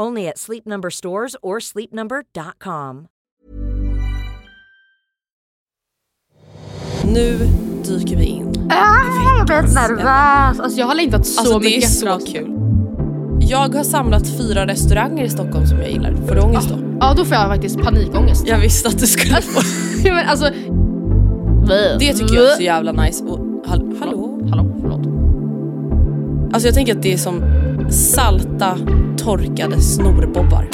Only at Sleep Number stores or sleepnumber.com. Nu dyker vi in. Ah, jag blir nervös. Alltså jag har längtat så Alltså det är mycket så oss. kul. Jag har samlat fyra restauranger i Stockholm som jag gillar. Får du ångest då? Ja då får jag faktiskt panikångest. Jag visste att du skulle få. Ja, men alltså... Det tycker jag är så jävla nice. Och, hall hallå? Hallå, förlåt. Alltså jag tänker att det är som salta torkade snorbobbar.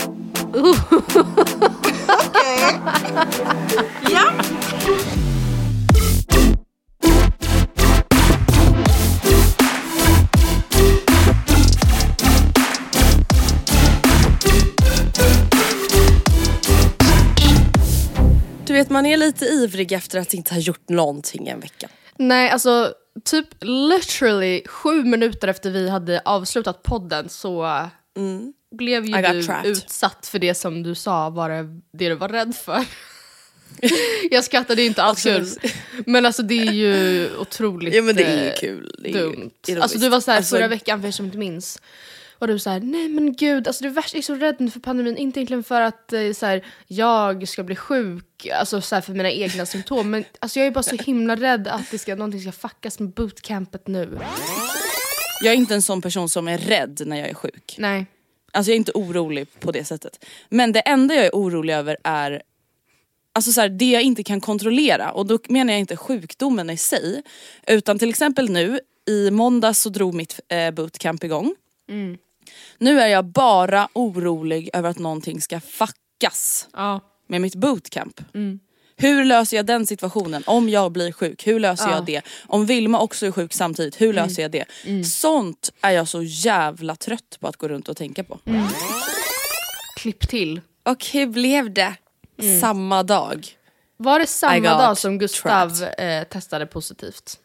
Du vet man är lite ivrig efter att inte ha gjort någonting en vecka. Nej, alltså typ literally sju minuter efter vi hade avslutat podden så blev ju du trapped. utsatt för det som du sa var det, det du var rädd för. jag skrattade ju inte alls Alltså- kul. Men alltså det är ju otroligt Ja men det är ju eh, kul. Det är ju dumt. ironiskt. Alltså du var såhär Alltså, förra veckan för er som inte minns. Och du såhär, nej men gud, alltså jag är så rädd nu för pandemin. Inte egentligen för att eh, såhär, jag ska bli sjuk, alltså såhär för mina egna symptom. Men alltså jag är bara så himla rädd att det ska, någonting ska fuckas med bootcampet nu. Jag är inte en sån person som är rädd när jag är sjuk. Nej. Alltså jag är inte orolig på det sättet. Men det enda jag är orolig över är Alltså så här, det jag inte kan kontrollera och då menar jag inte sjukdomen i sig. Utan till exempel nu, i måndags så drog mitt eh, bootcamp igång. Nu är jag bara orolig över att någonting ska fuckas Ja. med mitt bootcamp. Hur löser jag den situationen? Om jag blir sjuk, hur löser Ja. jag det? Om Vilma också är sjuk samtidigt, hur löser jag det? Sånt är jag så jävla trött på att gå runt och tänka på. Klipp till. Och hur blev det? Samma dag. Var det samma dag som Gustav eh, testade positivt?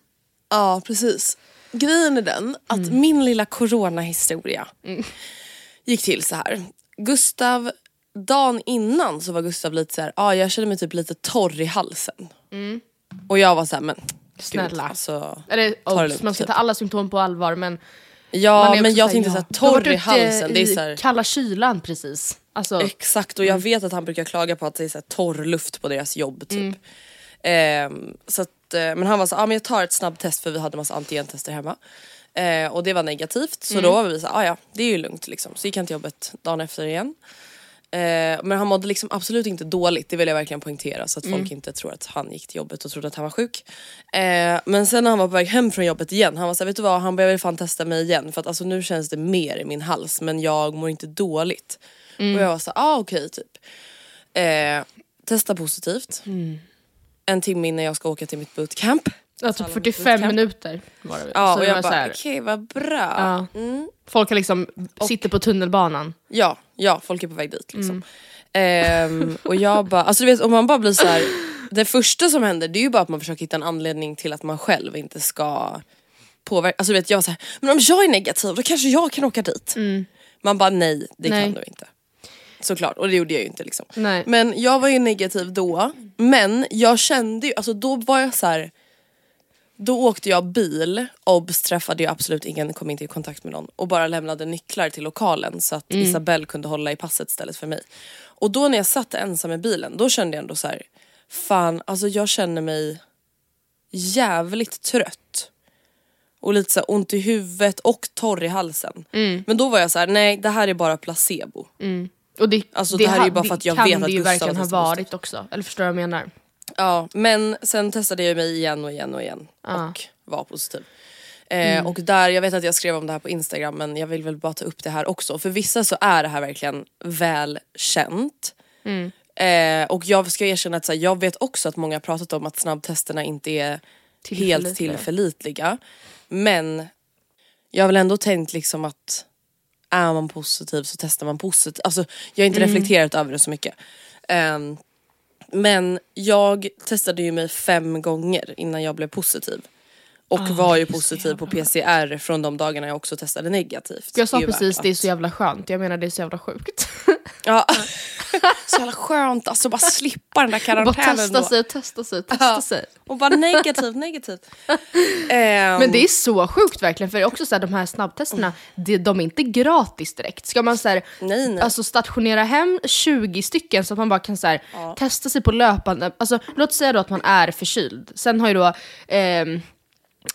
Ja precis. Grejen är den att min lilla coronahistoria gick till så här. Gustav, dagen innan så var Gustav lite så här, ja jag känner mig typ lite torr i halsen. Och jag var så här, men Snälla. Gud, alltså, Eller, obs, lugnt, man ska typ. ta alla symptom på allvar men Ja men jag så tänkte ja, såhär, varit torr i halsen. Det är i så här, kalla kylan precis. Alltså, Exakt och jag vet att han brukar klaga på att det är så torr luft på deras jobb typ. Ehm, så att, eh, men han var så ah, men jag tar ett snabbtest för vi hade massa antigentester hemma. Eh, och det var negativt så då var vi så ah, ja det är ju lugnt liksom. Så gick han till jobbet dagen efter igen. Eh, men han mådde liksom absolut inte dåligt, det vill jag verkligen poängtera så att folk inte tror att han gick till jobbet och trodde att han var sjuk. Eh, men sen när han var på väg hem från jobbet igen, han var såhär, vet du vad, han börjar väl fan testa mig igen för att alltså nu känns det mer i min hals men jag mår inte dåligt. Och jag var såhär, ah okej typ. Eh, testa positivt. En timme innan jag ska åka till mitt bootcamp. ja, typ Alla 45 bootcamp. minuter var det. Ja Så och jag bara okej vad bra. Ja. Mm. Folk har liksom, sitter på tunnelbanan. Ja, ja folk är på väg dit liksom. Ehm, och jag bara, alltså du vet om man bara blir så här. det första som händer det är ju bara att man försöker hitta en anledning till att man själv inte ska påverka, alltså du vet jag var så här, men om jag är negativ då kanske jag kan åka dit. Man bara nej det Nej. kan du inte. Såklart, och det gjorde jag ju inte liksom. Nej. Men jag var ju negativ då, men jag kände ju, alltså då var jag så här. Då åkte jag bil, obs träffade jag absolut ingen, kom inte i kontakt med någon och bara lämnade nycklar till lokalen så att Isabelle kunde hålla i passet istället för mig. Och då när jag satt ensam i bilen då kände jag ändå så här, fan alltså jag känner mig jävligt trött. Och lite så ont i huvudet och torr i halsen. Men då var jag så här: nej det här är bara placebo. Och det, Alltså, det här är ju bara för att jag kan vet det att ju Gustav verkligen ha varit också. Eller förstår du vad jag menar? Ja, men sen testade jag mig igen och igen och igen. Ja. Och var positiv. Eh, Och där, jag vet att jag skrev om det här på Instagram men jag vill väl bara ta upp det här också. För vissa så är det här verkligen väl känt. Eh, och jag ska erkänna att här, jag vet också att många har pratat om att snabbtesterna inte är helt Tillförlitliga. tillförlitliga. Men jag har väl ändå tänkt liksom att är man positiv så testar man positivt. Alltså, jag har inte reflekterat över det så mycket. Ehm, men jag testade ju mig fem gånger innan jag blev positiv. Och var ju positiv på PCR från de dagarna jag också testade negativt. Jag sa Det precis värt det är att- så jävla skönt, jag menar det är så jävla sjukt. Ja. så jävla skönt alltså bara slippa den där bara karantänen testa då. sig, testa sig, testa Ja. sig. Och bara negativt, negativt. Men det är så sjukt verkligen, för också så här, de här snabbtesterna, det, de är inte gratis direkt. Ska man så här, Nej, nej. Alltså stationera hem 20 stycken så att man bara kan så här, testa sig på löpande, alltså låt säga då att man är förkyld. Sen har ju då ehm,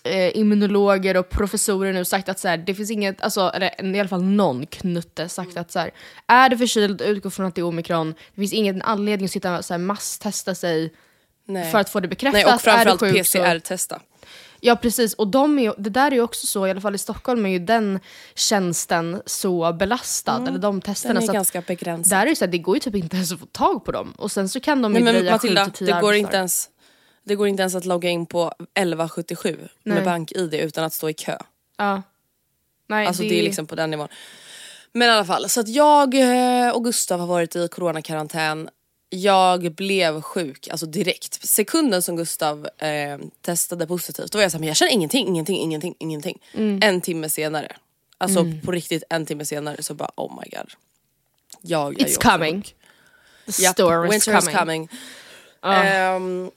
eh, immunologer och professorer nu sagt att så här, det finns inget, alltså, eller i alla fall någon knutte sagt att så här, är du förkyld, utgå från att det är omikron, det finns ingen anledning att sitta och så här, masstesta sig Nej. för att få det bekräftat. Nej och framförallt PCR-testa. Ja precis, och de är, ju- det där är ju också så, i alla fall i Stockholm är ju den tjänsten så belastad, eller de testerna. Mm. Den är så ganska begränsad. Där är det så här, det går ju typ inte ens att få tag på dem. Och sen så kan de Nej ju men Matilda, 7 till det 10 går, inte ens, det går inte ens att logga in på 1177 Nej. med bank-id utan att stå i kö. Ja. Nej, Alltså det är liksom på den nivån. Men i alla fall, så att jag eh, och Gustav har varit i coronakarantän. Jag blev sjuk, alltså direkt. Sekunden som Gustav eh, testade positivt, då var jag såhär, men jag känner ingenting, ingenting, ingenting, ingenting. Mm. En timme senare, alltså på riktigt en timme senare så bara oh my god. Jag är It's coming. sjuk. The Japp, store is coming. is coming. Ehm,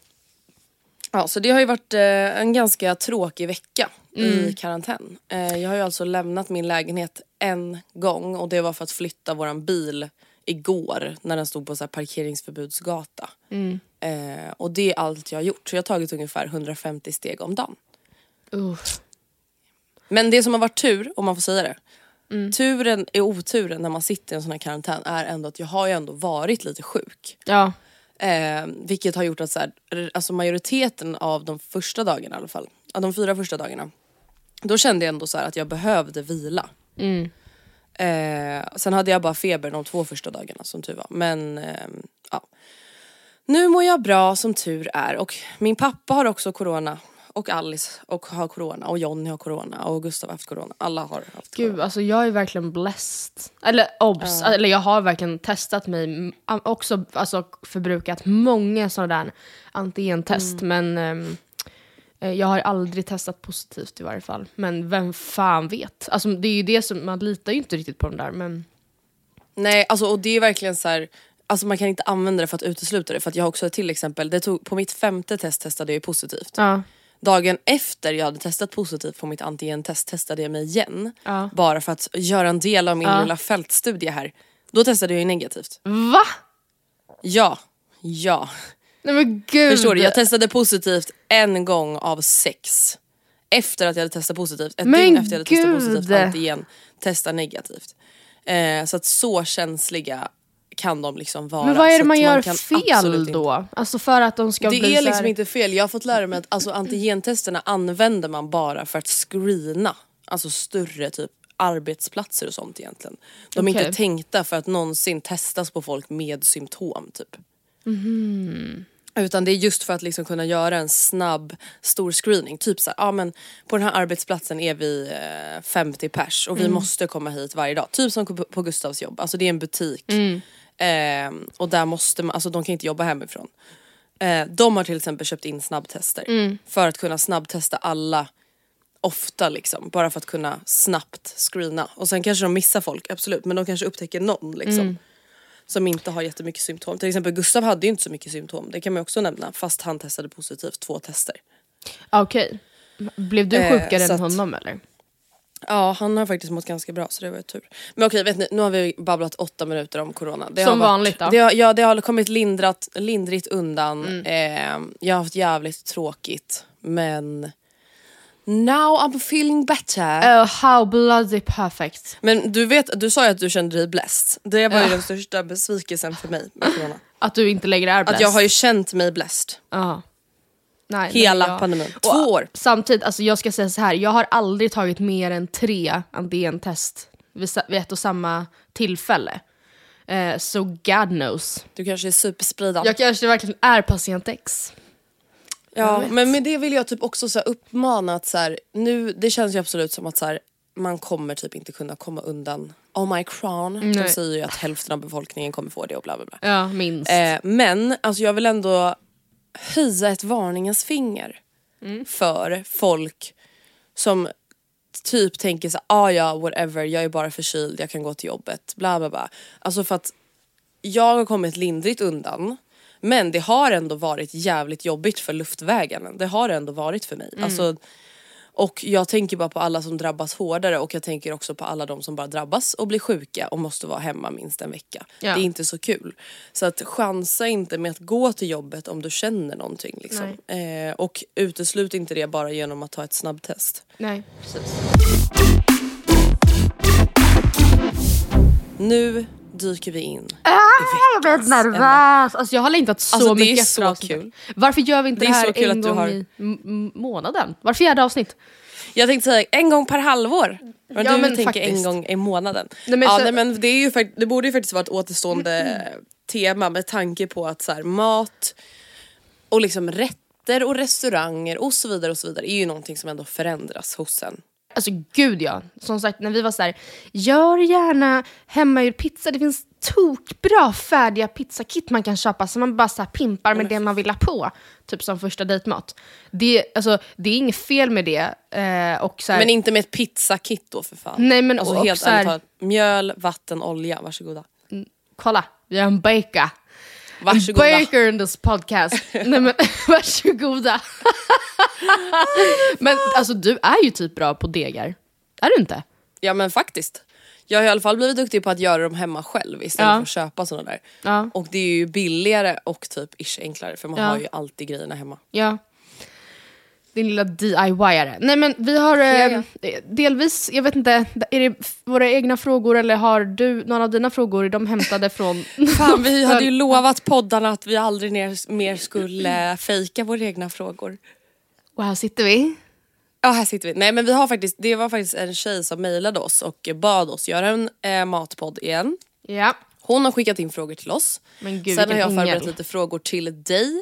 ja, så det har ju varit eh, en ganska tråkig vecka Mm. i karantän. Eh, jag har ju alltså lämnat min lägenhet en gång och det var för att flytta våran bil igår när den stod på så parkeringsförbudsgata. Mm. Eh, och det är allt jag har gjort. Så jag har tagit ungefär 150 steg om dagen. Uff. Men det som har varit tur, om man får säga det. Mm. Turen är oturen när man sitter i en sån här karantän är ändå att jag har ju ändå varit lite sjuk. Ja. Eh, vilket har gjort att så här, alltså majoriteten av de första dagarna i alla fall, av de fyra första dagarna, då kände jag ändå så att jag behövde vila. Eh, sen hade jag bara feber de två första dagarna som tur var. Men ehm, ja. Nu mår jag bra som tur är och min pappa har också corona. Och Alice och har corona och Jonny har corona och Gustav har haft corona. Alla har haft corona. Gud, alltså jag är verkligen blessed. Eller obs, eller jag har verkligen testat mig, m- också alltså, förbrukat många sådana där antigentest men ehm, eh, jag har aldrig testat positivt i varje fall. Men vem fan vet? Alltså, det är ju det som, man litar ju inte riktigt på den där men Nej, alltså och det är verkligen så här. Alltså man kan inte använda det för att utesluta det för att jag har också till exempel, det tog, på mitt femte test testade jag ju positivt. ja. Dagen efter jag hade testat positivt på mitt antigentest testade jag mig igen. Ja. Bara för att göra en del av min Ja. lilla fältstudie här. Då testade jag ju negativt. Va? Ja, ja. Nej men gud! Förstår du? Jag testade positivt en gång av sex. Efter att jag hade testat positivt. Ett Men dygn efter jag hade testat gud! positivt antigen. Testa negativt. Eh, så att så känsliga kan de liksom vara. men vad är det man gör kan fel inte- då? Alltså för att de ska Det bli är liksom inte fel. Jag har fått lära mig att alltså, antigentesterna använder man bara för att screena alltså större typ arbetsplatser och sånt egentligen. De är Okej. inte tänkta för att någonsin testas på folk med symptom typ. Mhm. Utan det är just för att liksom kunna göra en snabb stor screening. Typ så här, ja men på den här arbetsplatsen är vi eh, 50 pers och vi måste komma hit varje dag. Typ som på- Gustavs jobb, alltså det är en butik. Eh, och där måste man, alltså de kan inte jobba hemifrån. Eh, de har till exempel köpt in snabbtester för att kunna snabbtesta alla ofta liksom. Bara för att kunna snabbt screena. Och sen kanske de missar folk, absolut. Men de kanske upptäcker någon liksom. Som inte har jättemycket symptom. Till exempel Gustav hade ju inte så mycket symptom. Det kan man också nämna. Fast han testade positivt två tester. Okej. Blev du Eh, sjukare så än att- honom eller? Ja han har faktiskt mått ganska bra så det var ju tur. Men okej vet ni, nu har vi babblat åtta minuter om corona. Det Som har vanligt då. Det har, ja det har kommit lindrat, lindrigt undan. Mm. Eh, jag har haft jävligt tråkigt men now I'm feeling better. Oh, how bloody perfect. Men du vet, du sa ju att du kände dig blessed. Det var ju Ja. den största besvikelsen för mig med corona. Att du inte längre är Att blessed. jag har ju känt mig blessed. Ja. Nej, Hela nej, jag- pandemin. Och, Två år. Samtidigt, alltså jag ska säga så här, jag har aldrig tagit mer än tre antigentest vid, vid ett och samma tillfälle. Eh, så God knows. Du kanske är superspridad. Jag kanske verkligen är patient X. Ja, men med det vill jag typ också så uppmana att så här, nu, det känns ju absolut som att så här, man kommer typ inte kunna komma undan omikron. De Nej. säger ju att hälften av befolkningen kommer få det och bla bla bla. Ja, minst. Eh, men alltså jag vill ändå höja ett varningens finger för folk som typ tänker så ah ja whatever, jag är bara förkyld, jag kan gå till jobbet, bla bla bla. Alltså för att jag har kommit lindrigt undan men det har ändå varit jävligt jobbigt för luftvägarna. Det har det ändå varit för mig. Alltså, och jag tänker bara på alla som drabbas hårdare och jag tänker också på alla de som bara drabbas och blir sjuka och måste vara hemma minst en vecka. Ja. Det är inte så kul. Så att chansa inte med att gå till jobbet om du känner någonting. Liksom. Eh, och uteslut inte det bara genom att ta ett snabbtest. Nej, precis. Nu dyker vi in Jag blir nervös. Alltså jag har längtat så Alltså, det är mycket efter så avsnittet. kul. Varför gör vi inte Det det, är här så en gång har- i månaden? Var fjärde avsnitt? Jag tänkte säga en gång per halvår. Men Ja, du men tänker faktiskt. en gång i månaden. Nej, men ja, så- nej, men det, är ju, det borde ju faktiskt vara ett återstående tema med tanke på att så här, mat och liksom rätter och restauranger och så vidare och så vidare är ju någonting som ändå förändras hos en. Alltså gud ja. Som sagt när vi var så här, gör gärna hemmagjord pizza. Det finns tokbra färdiga pizzakit man kan köpa som man bara så pimpar med det man vill ha på. Typ som första dejtmat. Det, alltså, det är inget fel med det. Eh, och så här, Men inte med ett pizzakit då för fan. Nej, men alltså och- helt och så här- mjöl, vatten, olja, varsågoda. kolla, vi har en baker. Varsågoda. Baker in this podcast. Nej men varsågoda. men alltså du är ju typ bra på degar. Är du inte? Ja men faktiskt. Jag har i alla fall blivit duktig på att göra dem hemma själv istället Ja. för att köpa sådana där. Ja. Och det är ju billigare och typ ish enklare för man Ja. har ju alltid grejerna hemma. Ja. Din lilla DIY-are. Nej men vi har eh, delvis, jag vet inte, är det våra egna frågor eller har du några av dina frågor, är de hämtade från... Fan vi hade ju lovat poddarna att vi aldrig ner, mer skulle fejka våra egna frågor. Och här sitter vi. Ja här sitter vi. Nej men vi har faktiskt, det var faktiskt en tjej som mejlade oss och bad oss göra en eh, matpodd igen. Ja. Hon har skickat in frågor till oss. Men gud, Sen har jag förberett ängel. lite frågor till dig.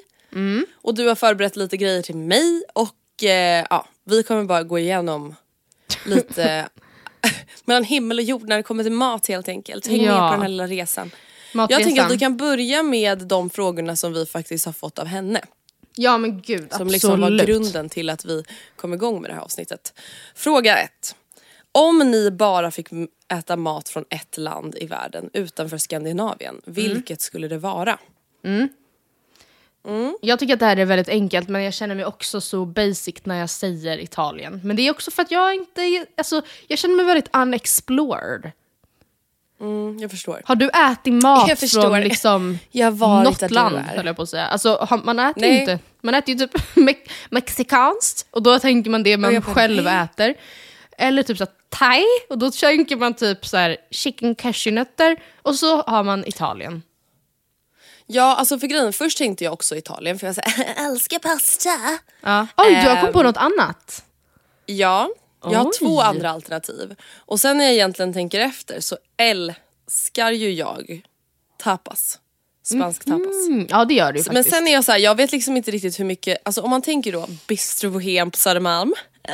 Och du har förberett lite grejer till mig. Och eh, ja, vi kommer bara gå igenom lite mellan himmel och jord när det kommer till mat helt enkelt. Häng Ja. med på den här lilla resan. Matresan. Jag tänker att vi kan börja med de frågorna som vi faktiskt har fått av henne. Ja men gud, Som absolut. liksom var grunden till att vi kom igång med det här avsnittet. Fråga ett. Om ni bara fick äta mat från ett land i världen utanför Skandinavien, vilket skulle det vara? Jag tycker att det här är väldigt enkelt men jag känner mig också så basic när jag säger Italien. Men det är också för att jag inte, alltså jag känner mig väldigt unexplored. Mm, jag förstår. Har du ätit mat från liksom något land höll jag på att säga. Alltså, man äter ju Nej. inte, man äter ju typ me- mexikanskt och då tänker man det man bara, själv nej. äter. Eller typ så thai och då tänker man typ så här chicken cashewnötter och så har man Italien. Ja, alltså för grejen, först tänkte jag också Italien för jag säger älskar pasta. Ja. Oj, du har Ehm. kommit på något annat? Ja, jag har Oj. två andra alternativ. Och sen när jag egentligen tänker efter så älskar ju jag tapas. Spansk tapas. Mm, ja det gör du Men faktiskt. sen är jag så här, jag vet liksom inte riktigt hur mycket, alltså om man tänker då Bistro Bohem på Södermalm.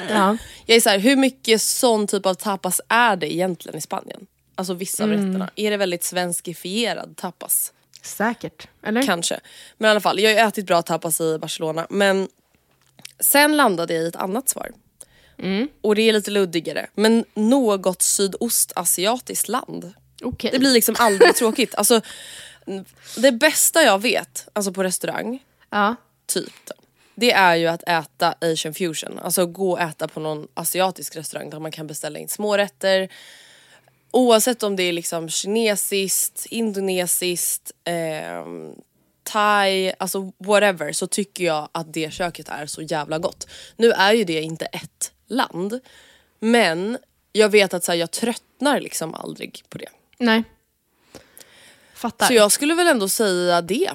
ja. Jag är så här, hur mycket sån typ av tapas är det egentligen i Spanien? Alltså vissa av Mm. rätterna. Är det väldigt svenskifierad tapas? Säkert. Eller? Kanske. Men i alla fall, jag har ju ätit bra tapas i Barcelona. Men sen landade jag i ett annat svar. Mm. Och det är lite luddigare. Men något sydostasiatiskt land. Okej. Det blir liksom aldrig tråkigt. Alltså, det bästa jag vet, alltså på restaurang, Ja. typ det är ju att äta asian fusion. Alltså gå och äta på någon asiatisk restaurang där man kan beställa in smårätter. Oavsett om det är liksom kinesiskt, indonesiskt, ehm, thai, alltså whatever så tycker jag att det köket är så jävla gott. Nu är ju det inte ett land men jag vet att så här, jag tröttnar liksom aldrig på det. Nej. Fattar. Så jag skulle väl ändå säga det.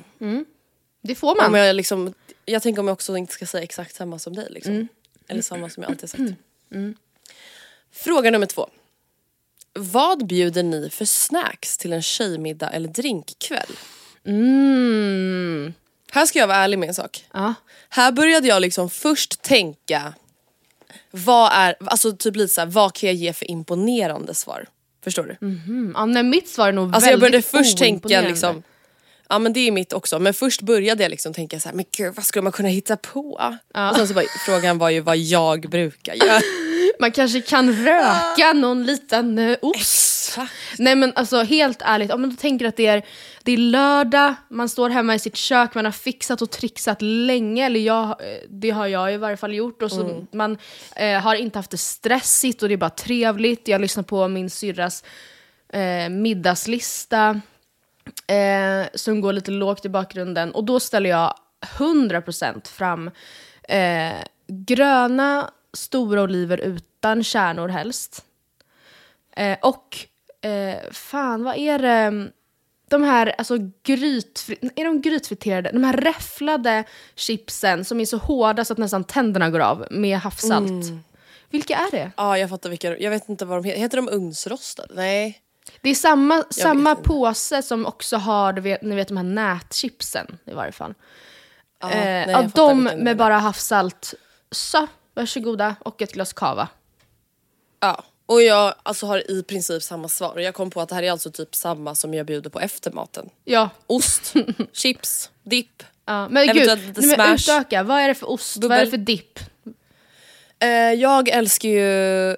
Det får man. Om jag liksom, jag tänker om jag också inte ska säga exakt samma som dig liksom. Mm. Eller samma som jag alltid har sagt. Fråga nummer två. Vad bjuder ni för snacks till en tjejmiddag eller drinkkväll? Mm. Här ska jag vara ärlig med en sak. Ja. Här började jag liksom först tänka, vad är, alltså typ lite såhär, vad kan jag ge för imponerande svar? Förstår du? Mm. ja nej, mitt svar är nog Alltså jag väldigt började först tänka liksom, ja men det är mitt också, men först började jag liksom tänka så här, men gud vad skulle man kunna hitta på? Och sen så var, frågan var ju vad jag brukar göra. Man kanske kan röka någon liten eh, ost. Nej men alltså helt ärligt, om man tänker att det är, det är lördag, man står hemma i sitt kök, man har fixat och trixat länge, eller jag, eh, det har jag i varje fall gjort. Och så Mm. Man eh, har inte haft det stressigt och det är bara trevligt. Jag lyssnar på min syrras eh, middagslista eh, som går lite lågt i bakgrunden. Och då ställer jag 100% fram eh, gröna stora oliver utan kärnor helst. Eh, och eh, fan vad är det? De här alltså grytfri- är de grytfriterade? De här räfflade chipsen som är så hårda så att nästan tänderna går av med havssalt. Mm. Vilka är det? Ja jag fattar vilka, jag vet inte vad de heter, heter de ugnsrostade? Nej. Det är samma, samma påse som också har, du vet, ni vet de här nätchipsen i varje fall. Ja, eh, nej, ja, de med bara havssalt. Så, varsågoda. Och ett glas cava. Ja, och jag alltså, har i princip samma svar. Jag kom på att det här är alltså typ samma som jag bjuder på eftermaten. Ja. Ost, chips, dipp. ja. Men gud, nej, men utöka. Vad är det för ost? Vad är Bubbel. det för dipp? Eh, jag älskar ju,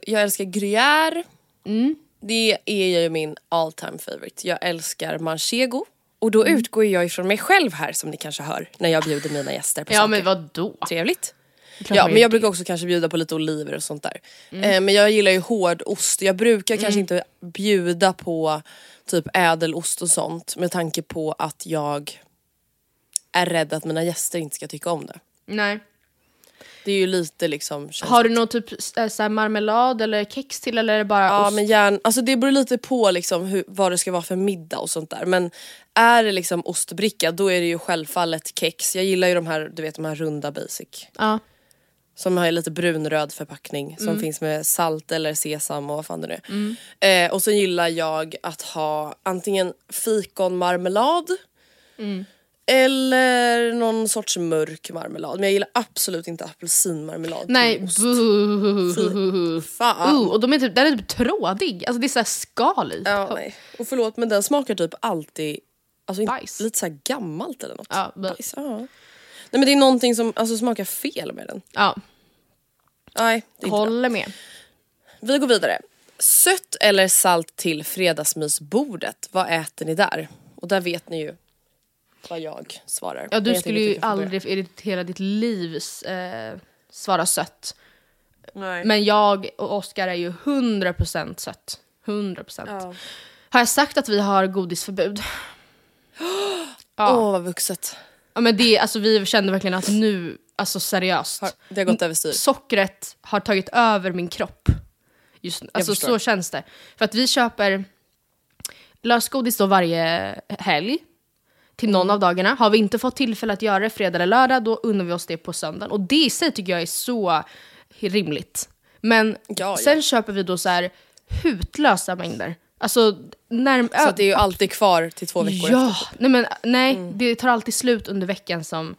jag älskar gruyère. Mm. Det är ju min all time favorite. Jag älskar manchego. Och då Mm. utgår jag ifrån mig själv här som ni kanske hör när jag bjuder mina gäster på Ja saker. men vad då? Trevligt. Ja men jag brukar också kanske bjuda på lite oliver och sånt där. Mm. Eh, men jag gillar ju hård ost. Jag brukar kanske inte bjuda på typ ädelost och sånt med tanke på att jag är rädd att mina gäster inte ska tycka om det. Nej. Det är ju lite liksom... Har du någon typ äh, så marmelad eller kex till eller är det bara Ja ost? men gärna, alltså det beror lite på liksom hur, vad det ska vara för middag och sånt där. Men är det liksom ostbricka då är det ju självfallet kex. Jag gillar ju de här, du vet de här runda basic. Ja. Som har lite brunröd förpackning som Mm. finns med salt eller sesam och vad fan det nu är. Eh, och sen gillar jag att ha antingen fikonmarmelad Mm. eller någon sorts mörk marmelad. Men jag gillar absolut inte apelsinmarmelad Nej, buh. Fan. Uh, och de är typ, den är typ trådig. Alltså det är så här skal i. Ja, nej. Och förlåt men den smakar typ alltid alltså, Bajs. lite så här gammalt eller något. Ja. Bajs, ja. Nej men det är någonting som alltså, smakar fel med den. Ja, Nej, det är inte bra. håller med. Vi går vidare. Sött eller salt till fredagsmysbordet? Vad äter ni där? Och där vet ni ju vad jag svarar. Ja, du jag skulle att ju börja. aldrig i hela ditt liv eh, svara sött. Nej. Men jag och Oskar är ju 100% sött. 100%. Ja. Har jag sagt att vi har godisförbud? Åh vad vuxet. Ja men det, alltså vi kände verkligen att nu, alltså seriöst. Har, det har gått överstyr. Sockret har tagit över min kropp. Just, alltså så känns det. För att vi köper lösgodis då varje helg. Till Mm. någon av dagarna. Har vi inte fått tillfälle att göra det fredag eller lördag, då unnar vi oss det på söndagen. Och det i sig tycker jag är så rimligt. Men Ja, ja. sen köper vi då så här hutlösa mängder. Alltså, när, Så det är ju alltid kvar till två veckor Ja, efter. typ. nej men nej, Mm. det tar alltid slut under veckan som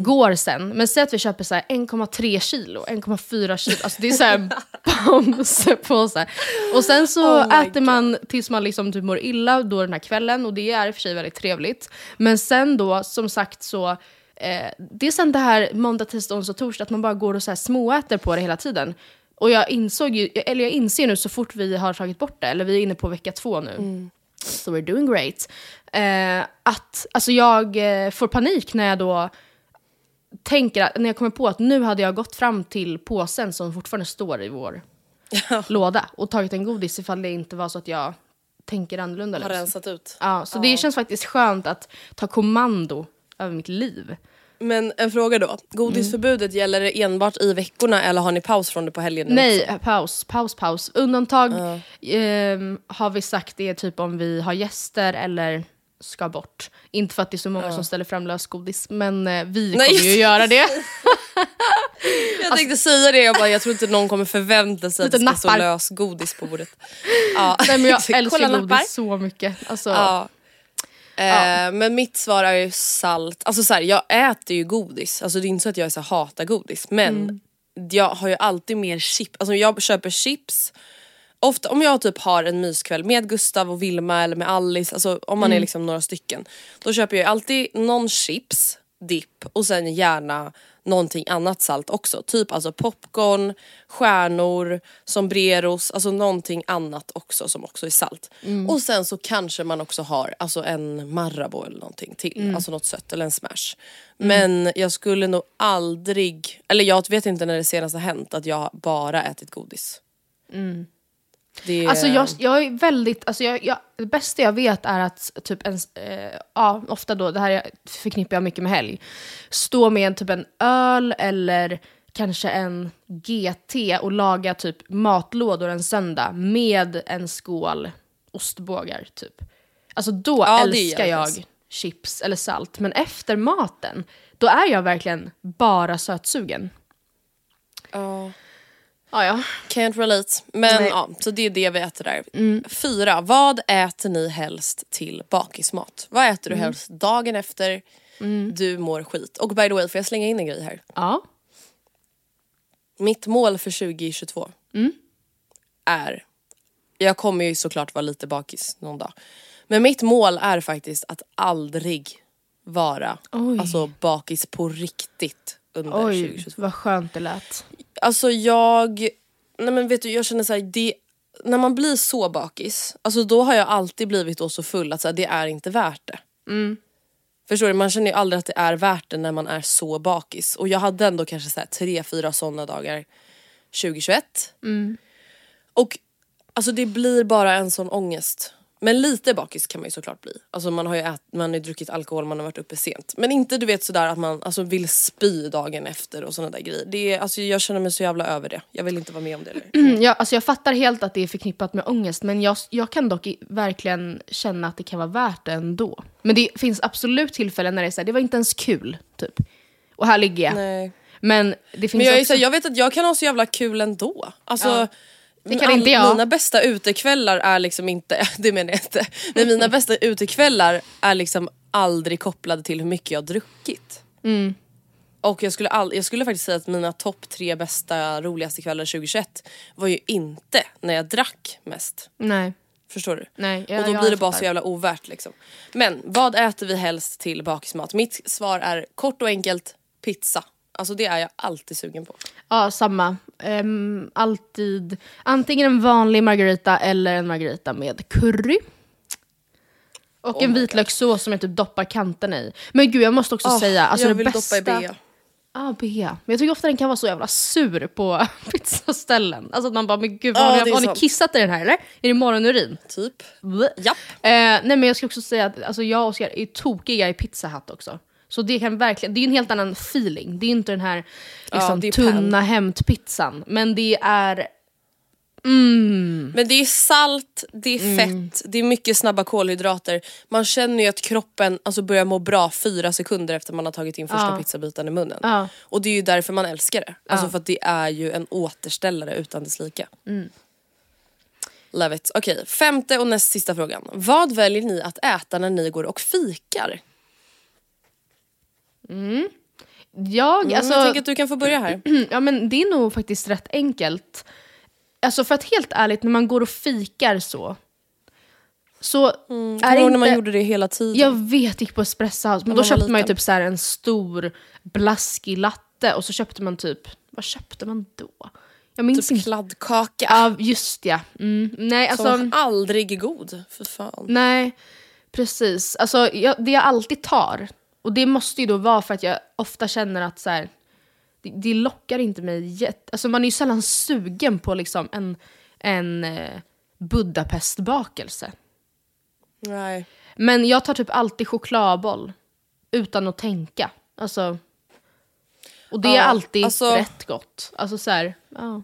går sen. Men säg att vi köper så här 1,3 kilo, 1,4 kilo, alltså det är så här bamsepåsar. Och sen så Oh äter man tills man liksom typ mår illa då den här kvällen och det är i och för sig väldigt trevligt. Men sen då, som sagt så Eh, det är sen det här måndag, tisdag, onsdag, torsdag att man bara går och så här småäter på det hela tiden. Och jag insåg ju, eller jag inser nu så fort vi har tagit bort det, eller vi är inne på vecka två nu, so we're doing great. Eh, att alltså jag eh, får panik när jag då tänker att, när jag kommer på att nu hade jag gått fram till påsen som fortfarande står i vår låda och tagit en godis ifall det inte var så att jag tänker annorlunda. Har liksom. rensat ut. Ja, så det känns faktiskt skönt att ta kommando över mitt liv. Men en fråga då. Godisförbudet, gäller det enbart i veckorna eller har ni paus från det på helgen? nu också? Nej, paus, paus, paus. Undantag ehm, har vi sagt det är typ om vi har gäster eller ska bort. Inte för att det är så många som ställer fram lösgodis, men eh, vi Nej. kommer ju göra det. Jag tänkte säga det, jag, bara, jag tror inte någon kommer förvänta sig att det ska stå nappar. lös godis på bordet. Ja. Nej, men jag Kolla älskar nappar. godis så mycket. Alltså, Ja. Eh, Men mitt svar är ju salt. Alltså så här, jag äter ju godis. Alltså det är inte så att jag så här, hatar godis. Men Mm. jag har ju alltid mer chips. Alltså jag köper chips. Ofta om jag typ har en myskväll med Gustav och Vilma eller med Alice, alltså om man är liksom några stycken. Då köper jag alltid någon chips, dipp och sen gärna någonting annat salt också. Typ alltså popcorn, stjärnor, sombreros, alltså någonting annat också som också är salt. Och sen så kanske man också har alltså en Marabou eller någonting till, alltså något sött eller en smash. Men jag skulle nog aldrig, eller jag vet inte när det senast har hänt att jag bara ätit godis. Det, Alltså jag, jag är väldigt, alltså jag, jag, det bästa jag vet är att typ en, eh, ja ofta då, det här är- förknippar jag mycket med helg, stå med en typ en öl eller kanske en GT och laga typ matlådor en söndag med en skål ostbågar typ. Alltså då Ja, älskar jag chips eller salt, men efter maten, då är jag verkligen bara sötsugen. Ja. Ja, ja. Can't relate. Men Nej. ja, så det är det vi äter där. Fyra, vad äter ni helst till bakismat? Vad äter du helst dagen efter du mår skit? Och by the way, får jag slänga in en grej här? ja. Mitt mål för 2022 är, jag kommer ju såklart vara lite bakis någon dag. Men mitt mål är faktiskt att aldrig vara Oj. alltså, bakis på riktigt under Oj, 2022. vad skönt det lät. Alltså jag, nej men vet du jag känner såhär, det, när man blir så bakis, alltså då har jag alltid blivit då så full att så här, det är inte värt det. Förstår du? Man känner ju aldrig att det är värt det när man är så bakis. Och jag hade ändå kanske så här, tre, fyra sådana dagar 2021. Och alltså det blir bara en sån ångest. Men lite bakis kan man ju såklart bli. Alltså man har ju ät, man har druckit alkohol, man har varit uppe sent. Men inte du vet sådär att man alltså, vill spy dagen efter och sådana där grejer. Det är, alltså, jag känner mig så jävla över det. Jag vill inte vara med om det. Mm, jag, alltså jag fattar helt att det är förknippat med ångest, men jag, jag kan dock i, verkligen känna att det kan vara värt det ändå. Men det finns absolut tillfällen när det är så här, det var inte ens kul, typ. Och här ligger jag. Nej. Men det finns Men jag, är också... så här, jag vet att jag kan ha så jävla kul ändå. Alltså, Ja. Det kan inte jag. Mina bästa utekvällar är liksom inte, det menar jag inte. Men mina bästa utekvällar är liksom aldrig kopplade till hur mycket jag har druckit. Mm. Och jag skulle, all, jag skulle faktiskt säga att mina topp tre bästa roligaste kvällar 2021 var ju inte när jag drack mest. Nej. Förstår du? Nej, jag- och då blir det bara så jävla ovärt liksom. Men vad äter vi helst till bakismat? Mitt svar är kort och enkelt pizza. Alltså det är jag alltid sugen på. Ja, samma. Ehm, alltid antingen en vanlig margarita eller en margarita med curry. Och Oh en vitlökssås som jag typ doppar kanterna i. Men gud, jag måste också Ah, säga, alltså jag det vill bästa... doppa i bea. Ah, bea. Men jag tycker ofta den kan vara så jävla sur på pizzaställen. Alltså att man bara, men gud, Ja, har, det ni, har ni kissat i den här eller? Är det morgonurin? Typ. Japp. Eh, nej men jag ska också säga att alltså, jag och Oskar är tokiga i Pizza Hut också. Så det kan verkligen, det är en helt annan feeling. Det är inte den här liksom, är tunna hämtpizzan. Men det är, Men det är salt, det är Mm. fett, det är mycket snabba kolhydrater. Man känner ju att kroppen alltså, börjar må bra fyra sekunder efter man har tagit in första Ja. pizzabiten i munnen. Ja. Och det är ju därför man älskar det. Alltså Ja. för att det är ju en återställare utan dess like. Mm. Love it. Okej, femte och näst sista frågan. Vad väljer ni att äta när ni går och fikar? Jag, Mm, alltså, jag tänker att du kan få börja här. ja men det är nog faktiskt rätt enkelt. Alltså för att helt ärligt, när man går och fikar så, så Kommer är inte... när man gjorde det hela tiden? Jag vet, gick på Espresso House, men man då var köpte man ju typ så en stor blaskig latte och så köpte man typ, vad köpte man då? Jag minns typ inte. kladdkaka. Ja, just ja. Mm. Nej, alltså, Som aldrig god. För fan. nej, precis. Alltså, jag, det jag alltid tar, och det måste ju då vara för att jag ofta känner att så här, det, det lockar inte mig jätte... Alltså man är ju sällan sugen på liksom en, en eh, Budapestbakelse. Nej. Men jag tar typ alltid chokladboll utan att tänka. Alltså, och det är Ja, alltid alltså- rätt gott. Alltså så här, ja.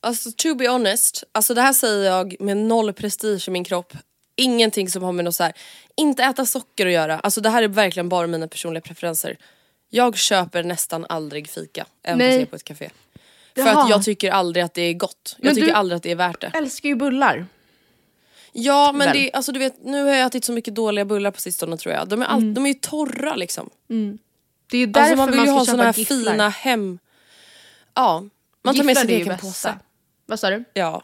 Alltså to be honest, alltså det här säger jag med noll prestige i min kropp. Ingenting som har med något så här, inte äta socker att göra. Alltså det här är verkligen bara mina personliga preferenser. Jag köper nästan aldrig fika, även Nej. fast jag är på ett café. För Jaha. att jag tycker aldrig att det är gott. Jag Men tycker du- aldrig att det är värt det. älskar ju bullar. Ja men Väl? det, alltså du vet, nu har jag ätit så mycket dåliga bullar på sistone tror jag. De är, all, de är ju torra liksom. Det är därför Alltså man vill ju ska ha köpa såna här gifflar. fina hem... Ja. Man tar med Gifflar sin är ju egen bästa. påse. Vad sa du? Ja.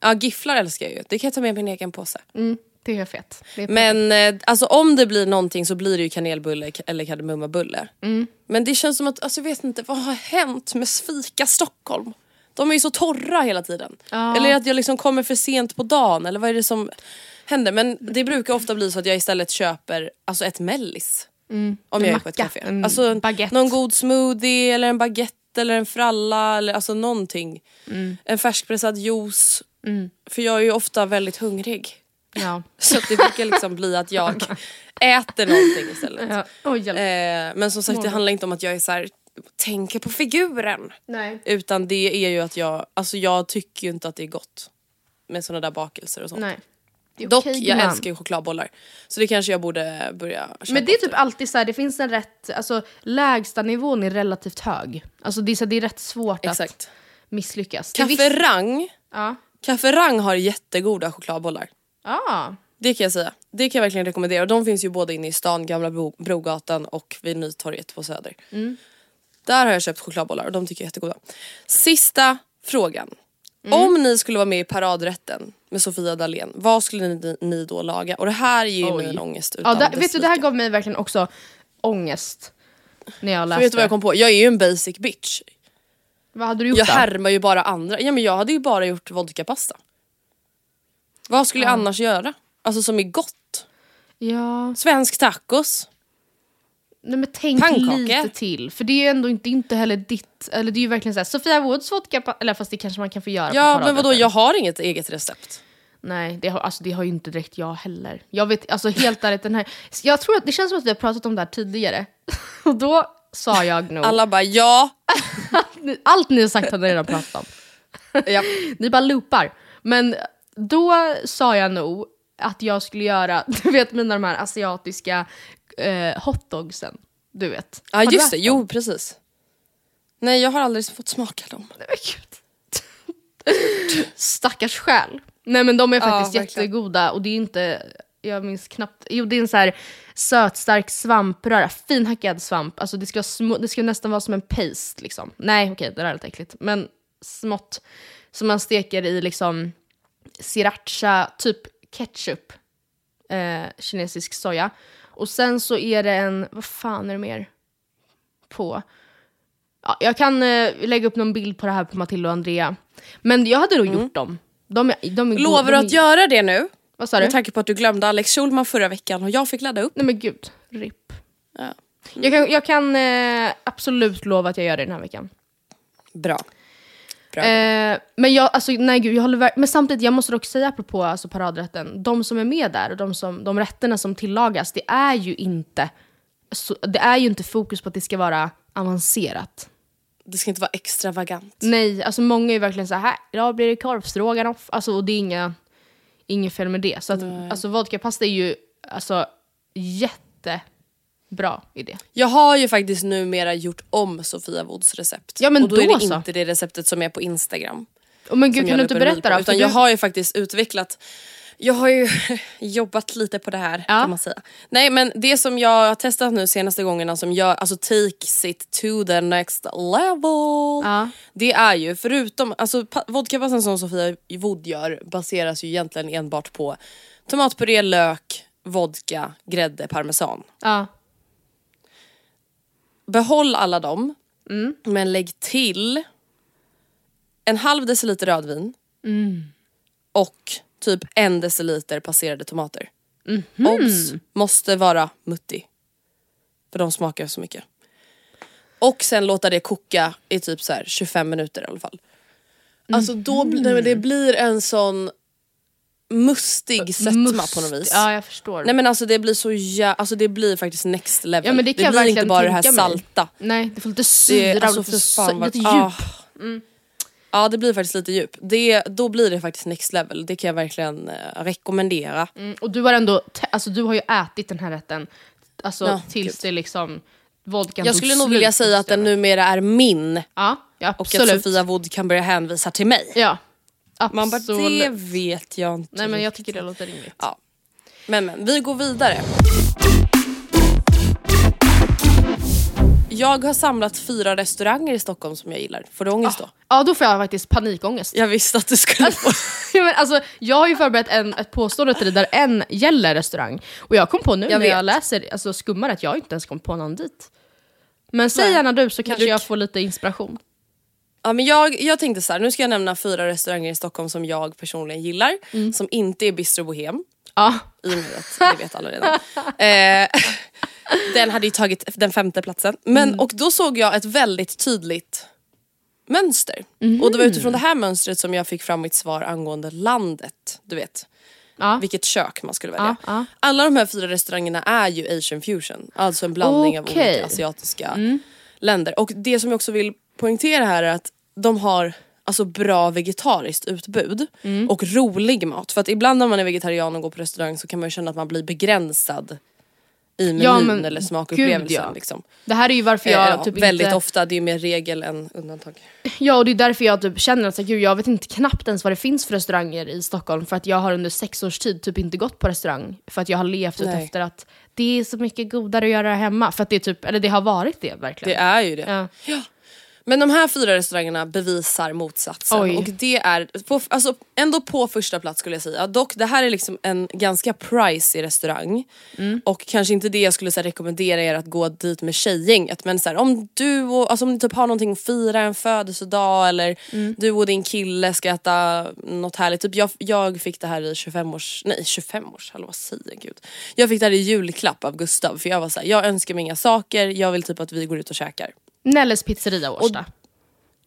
Ja gifflar älskar jag ju. Det kan jag ta med min egen påse. Mm, det är fett. Det är Men eh, alltså om det blir någonting så blir det ju kanelbulle eller kardemummabulle. Mm. Men det känns som att, alltså jag vet inte, vad har hänt med Fika Stockholm? De är ju så torra hela tiden. Ja. Eller att jag liksom kommer för sent på dagen eller vad är det som händer? Men det brukar ofta bli så att jag istället köper alltså ett mellis. Om jag är på ett café. en Alltså baguette. någon god smoothie eller en baguette eller en fralla eller alltså någonting. Mm. En färskpressad juice. För jag är ju ofta väldigt hungrig. Ja. Så att det brukar liksom bli att jag äter någonting istället. Ja. Hjälp. Eh, men som sagt det handlar inte om att jag är så här, tänker på figuren. Nej. Utan det är ju att jag, alltså jag tycker ju inte att det är gott. Med såna där bakelser och sånt. Nej. Dock, jag gumman. älskar ju chokladbollar. Så det kanske jag borde börja köpa Men det är typ alltid så här, det finns en rätt, alltså lägsta nivån är relativt hög. Alltså det är, så här, det är rätt svårt att Exakt. misslyckas. Det är Kaffe viss- Rang, Ja. Kaffe Rang har jättegoda chokladbollar. Ah. Det kan jag säga. Det kan jag verkligen rekommendera. Och de finns ju både inne i stan, Gamla Bro- Brogatan och vid Nytorget på Söder. Mm. Där har jag köpt chokladbollar och de tycker jag är jättegoda. Sista frågan. Mm. Om ni skulle vara med i paradrätten med Sofia Dalén, vad skulle ni, ni då laga? Och det här ger ju mig Oj. en ångest utan Ja, där, vet du, det här gav mig verkligen också ångest. När jag För läste. vet du vad jag kom på? Jag är ju en basic bitch. Vad hade du gjort Jag då? härmar ju bara andra. Ja men jag hade ju bara gjort vodkapasta. Vad skulle jag annars göra? Alltså som är gott. Ja, Svensk tacos. nej, men tänk Pannkaka. lite till. För det är ju ändå inte, inte heller ditt, eller det är ju verkligen såhär, Sofia Woods vodka, pa- eller fast det kanske man kan få göra på Ja men vadå jag har inget eget recept. Nej, det har, alltså, det har ju inte direkt jag heller. Jag vet, alltså helt ärligt, den här... Jag tror att det känns som att vi har pratat om det här tidigare. Och då sa jag nog... Alla bara ja. Allt ni har sagt har ni redan pratat om. ja. Ni bara loopar. Men då sa jag nog att jag skulle göra, du vet mina de här asiatiska eh, hotdogsen. Du vet. Ja du just det, dem? jo precis. Nej jag har aldrig fått smaka dem. Nej, men. Stackars själ. Nej men de är faktiskt verkligen. jättegoda och det är inte, jag minns knappt, jo det är en så här sötstark svampröra, finhackad svamp. Alltså det ska, små, det ska nästan vara som en paste liksom. Nej okej det där är lite äckligt. Men smått. Som man steker i liksom sriracha, typ ketchup, eh, kinesisk soja. Och sen så är det en, vad fan är det mer på? Ja, jag kan eh, lägga upp någon bild på det här på Matilda och Andrea. Men jag hade nog gjort dem. De de go- Lovar de du att göra det nu? Vad sa du? Med tanke på att du glömde Alex Schulman förra veckan och jag fick ladda upp. Nej men gud, RIP. Ja. Jag kan, jag kan eh, absolut lova att jag gör det den här veckan. Bra. Eh, men jag, alltså, nej gud, jag håller Men samtidigt, jag måste dock säga apropå alltså, paradrätten, de som är med där och de, som, de rätterna som tillagas, det är ju inte så, det är ju inte fokus på att det ska vara avancerat. Det ska inte vara extravagant. Nej, alltså många är ju verkligen så här, idag blir det korvstroganoff, alltså, och det är inga, inget fel med det. Så att, alltså, vodkapasta är ju alltså, jättebra idé. Jag har ju faktiskt numera gjort om Sofia Woods recept. Ja, men och då, är då det så. inte det receptet som är på Instagram. Oh, men gud, jag kan du inte berätta på, då? Utan För jag du- har ju faktiskt utvecklat jag har ju jobbat lite på det här Ja. kan man säga. Nej men det som jag har testat nu senaste gångerna som gör, alltså takes it to the next level. Ja. Det är ju förutom, alltså pa- vodkapastan som Sofia Wood gör baseras ju egentligen enbart på tomatpuré, lök, vodka, grädde, parmesan. Ja. Behåll alla dem, Mm. men lägg till en halv deciliter rödvin Mm. och typ en deciliter passerade tomater. Mhm. Obs! Måste vara mutti. För de smakar så mycket. Och sen låta det koka i typ så här 25 minuter i alla fall. Alltså då det, det blir en sån mustig sötma på något vis. Ja, jag förstår. Nej men alltså det blir så jä... alltså det blir faktiskt next level. Ja, men det kan jag blir inte verkligen bara det här mig. salta. Nej, det får lite Det, syra alltså och för lite, fan lite djup. ah. Ja det blir faktiskt lite djup. Det, då blir det faktiskt next level. Det kan jag verkligen eh, rekommendera. Mm, och du har ändå, alltså du har ju ätit den här rätten alltså, Ja, tills gud. det liksom, vodkan Jag skulle nog slut vilja säga att den numera är min. Ja, ja Och att Sofia Wood kan börja hänvisa till mig. Ja, absolut. Man bara, det vet jag inte. Nej men jag tycker det låter rimligt. Ja. Men men, vi går vidare. Jag har samlat fyra restauranger i Stockholm som jag gillar. Får du ångest då? Ja då får jag faktiskt panikångest. Jag visste att du skulle få. Ja, men alltså, jag har ju förberett en, ett påstående till dig där en gäller restaurang. Och jag kom på nu Jag när jag vet. läser, alltså skummar att jag inte ens kom på någon dit. Men säg Nej. gärna du så kanske du- jag får lite inspiration. Ja, men jag, jag tänkte så här, nu ska jag nämna fyra restauranger i Stockholm som jag personligen gillar. Mm. Som inte är Bistro Bohem. Ja, I och med att det vet alla redan. Eh, den hade ju tagit den femte platsen. Men, Mm. Och då såg jag ett väldigt tydligt mönster. Mhm. Och det var utifrån det här mönstret som jag fick fram mitt svar angående landet. Du vet, ja. vilket kök man skulle välja. Ja, ja. Alla de här fyra restaurangerna är ju asian fusion. Alltså en blandning av Okej. Mm. olika asiatiska länder. Och det som jag också vill poängtera här är att de har alltså bra vegetariskt utbud Mm. och rolig mat. För att ibland när man är vegetarian och går på restaurang så kan man ju känna att man blir begränsad i menyn Ja, men eller smakupplevelsen. gud, ja. liksom. Det här är ju varför Eh, jag ja, typ väldigt inte... ofta, det är mer regel än undantag. Ja och det är därför jag typ känner att så, gud, jag vet inte knappt ens vad det finns för restauranger i Stockholm för att jag har under sex års tid typ inte gått på restaurang för att jag har levt ut Nej. efter att det är så mycket godare att göra hemma. För att det är typ, eller det har varit det verkligen. Det är ju det. Ja. Men de här fyra restaurangerna bevisar motsatsen. Oj. Och det är på, alltså, ändå på första plats skulle jag säga. Dock det här är liksom en ganska pricey restaurang. Mm. Och kanske inte det jag skulle så här, rekommendera er att gå dit med tjejgänget. Men så här, om du och, alltså, om ni typ har någonting att fira, en födelsedag eller Mm. du och din kille ska äta något härligt. Typ jag, jag fick det här i 25 års, nej 25 års, hallå vad säger gud. Jag fick det här i julklapp av Gustav för jag var så här, jag önskar mig inga saker, jag vill typ att vi går ut och käkar. Nelles pizzeria Årsta.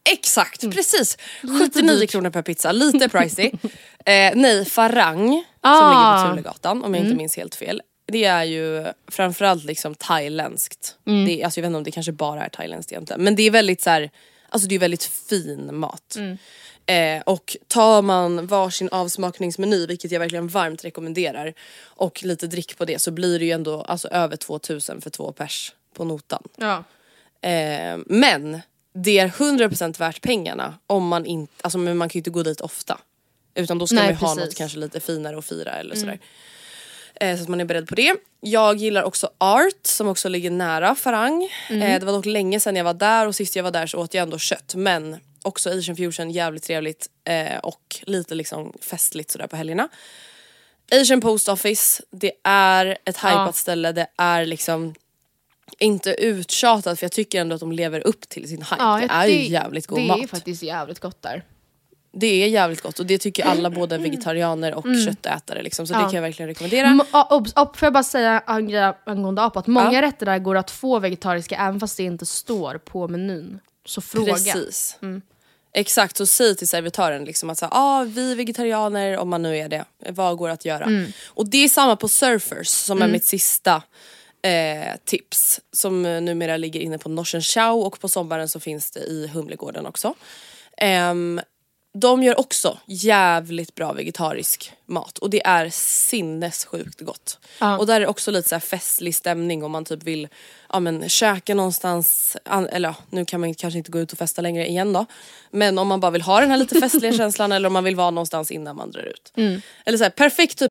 Exakt, Mm. precis. 79 kronor per pizza, lite pricey. eh, nej, Farang Ah. som ligger på Tulegatan om jag Mm. inte minns helt fel. Det är ju framförallt liksom thailändskt. Mm. Det alltså jag vet inte om det kanske bara är thailändskt egentligen. Men det är väldigt så här, alltså det är väldigt fin mat. Mm. Eh, och tar man varsin avsmakningsmeny, vilket jag verkligen varmt rekommenderar, och lite drick på det så blir det ju ändå alltså, över 2000 för två pers på notan. Ja. Eh, men det är 100% värt pengarna om man inte, alltså men man kan ju inte gå dit ofta. Utan då ska Nej, man ju ha precis. Mm. något kanske lite finare att fira eller sådär. Eh, så att man är beredd på det. Jag gillar också Art som också ligger nära Farang. Mm. Eh, det var dock länge sedan jag var där och sist jag var där så åt jag ändå kött. Men också Asian fusion, jävligt trevligt eh, och lite liksom festligt sådär på helgerna. Asian Post Office, det är ett Ja. hypat ställe, det är liksom inte uttjatat för jag tycker ändå att de lever upp till sin hype. Ja, det är ju jävligt god det mat. är faktiskt jävligt gott där. Det är jävligt gott och det tycker alla både vegetarianer och köttätare liksom, så det Mm. Ja. kan jag verkligen rekommendera. M- obs, ob, får jag bara säga en grej angående apa, att många Ja. rätter där går att få vegetariska även fast det inte står på menyn. Så fråga. Precis. Exakt, så säg till servitören liksom att så, ah, vi är vegetarianer om man nu är det. Vad går att göra? Mm. Och det är samma på Surfers som är mitt sista eh, tips. Som eh, numera ligger inne på Norsen Chow och på sommaren så finns det i Humlegården också. Ehm, de gör också jävligt bra vegetarisk mat och det är sinnessjukt gott. Ja. Och där är det också lite så här festlig stämning om man typ vill ja, men, käka någonstans, an- eller ja, nu kan man kanske inte gå ut och festa längre igen då. Men om man bara vill ha den här lite festliga känslan eller om man vill vara någonstans innan man drar ut. Eller så här, perfekt typ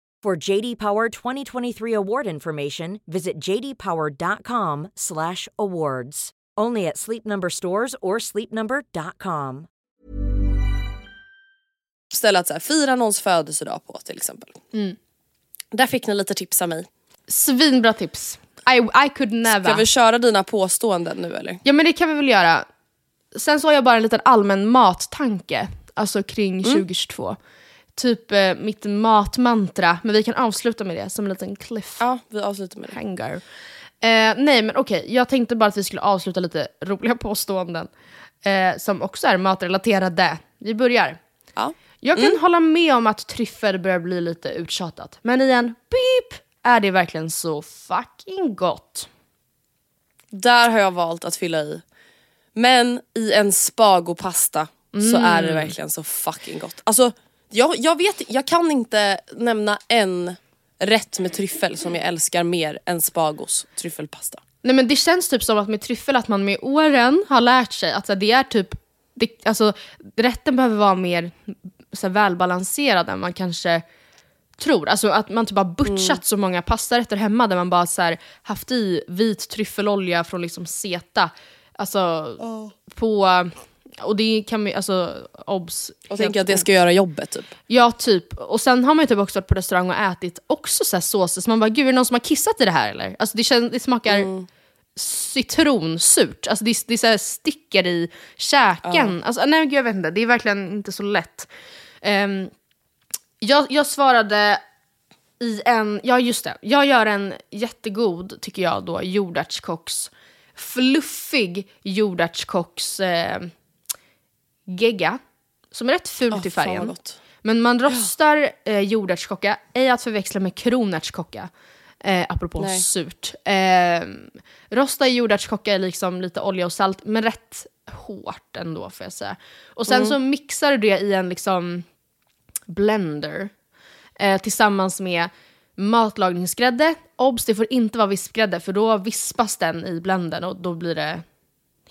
For JD Power 2023 award information, visit jdpower.com/awards. Only at Sleep Number stores or sleepnumber.com. ställe att så här, fira någons födelsedag på till exempel. Där fick ni lite tips av mig. Svinbra tips. I, I could never. Ska vi köra dina påståenden nu eller? Ja men det kan vi väl göra. Sen så har jag bara en liten allmän mattanke, alltså kring 2022. Typ eh, mitt matmantra, men vi kan avsluta med det som en liten cliffhanger. Ja, vi avslutar med det. Eh, nej men okej, jag tänkte bara att vi skulle avsluta lite roliga påståenden. Eh, som också är matrelaterade. Vi börjar. Ja. Jag kan hålla med om att tryffel börjar bli lite uttjatat. Men i en beep är det verkligen så fucking gott. Där har jag valt att fylla i. Men i en spagopasta så är det verkligen så fucking gott. Alltså, jag, jag vet jag kan inte nämna en rätt med tryffel som jag älskar mer än spagos tryffelpasta. Nej men det känns typ som att med tryffel att man med åren har lärt sig att så här, det är typ, det, alltså rätten behöver vara mer så här, välbalanserad än man kanske tror. Alltså att man typ har butchat så många pastarätter hemma där man bara så här, haft i vit tryffelolja från liksom Zeta. Alltså på, och det kan vi, alltså obs. Och tänker att det ska göra jobbet typ. Ja, typ. Och sen har man ju typ också varit på restaurang och ätit också så här såser, så man bara gud är det någon som har kissat i det här eller? Alltså det, känns, det smakar citronsurt, alltså det, det så här sticker i käken. Alltså, nej gud jag vet inte, det är verkligen inte så lätt. Ehm, jag, jag svarade i en, ja just det, jag gör en jättegod, tycker jag då, jordärtskocks, fluffig jordärtskocks eh, gegga. Som är rätt fult Åh, i färgen. Men man rostar eh, jordärtskocka, ej att förväxla med kronärtskocka. Eh, apropå Nej. surt. Eh, rosta jordärtskocka i liksom lite olja och salt, men rätt hårt ändå får jag säga. Och sen så mixar du det i en liksom blender eh, tillsammans med matlagningsgrädde. Obs, det får inte vara vispgrädde för då vispas den i blendern och då blir det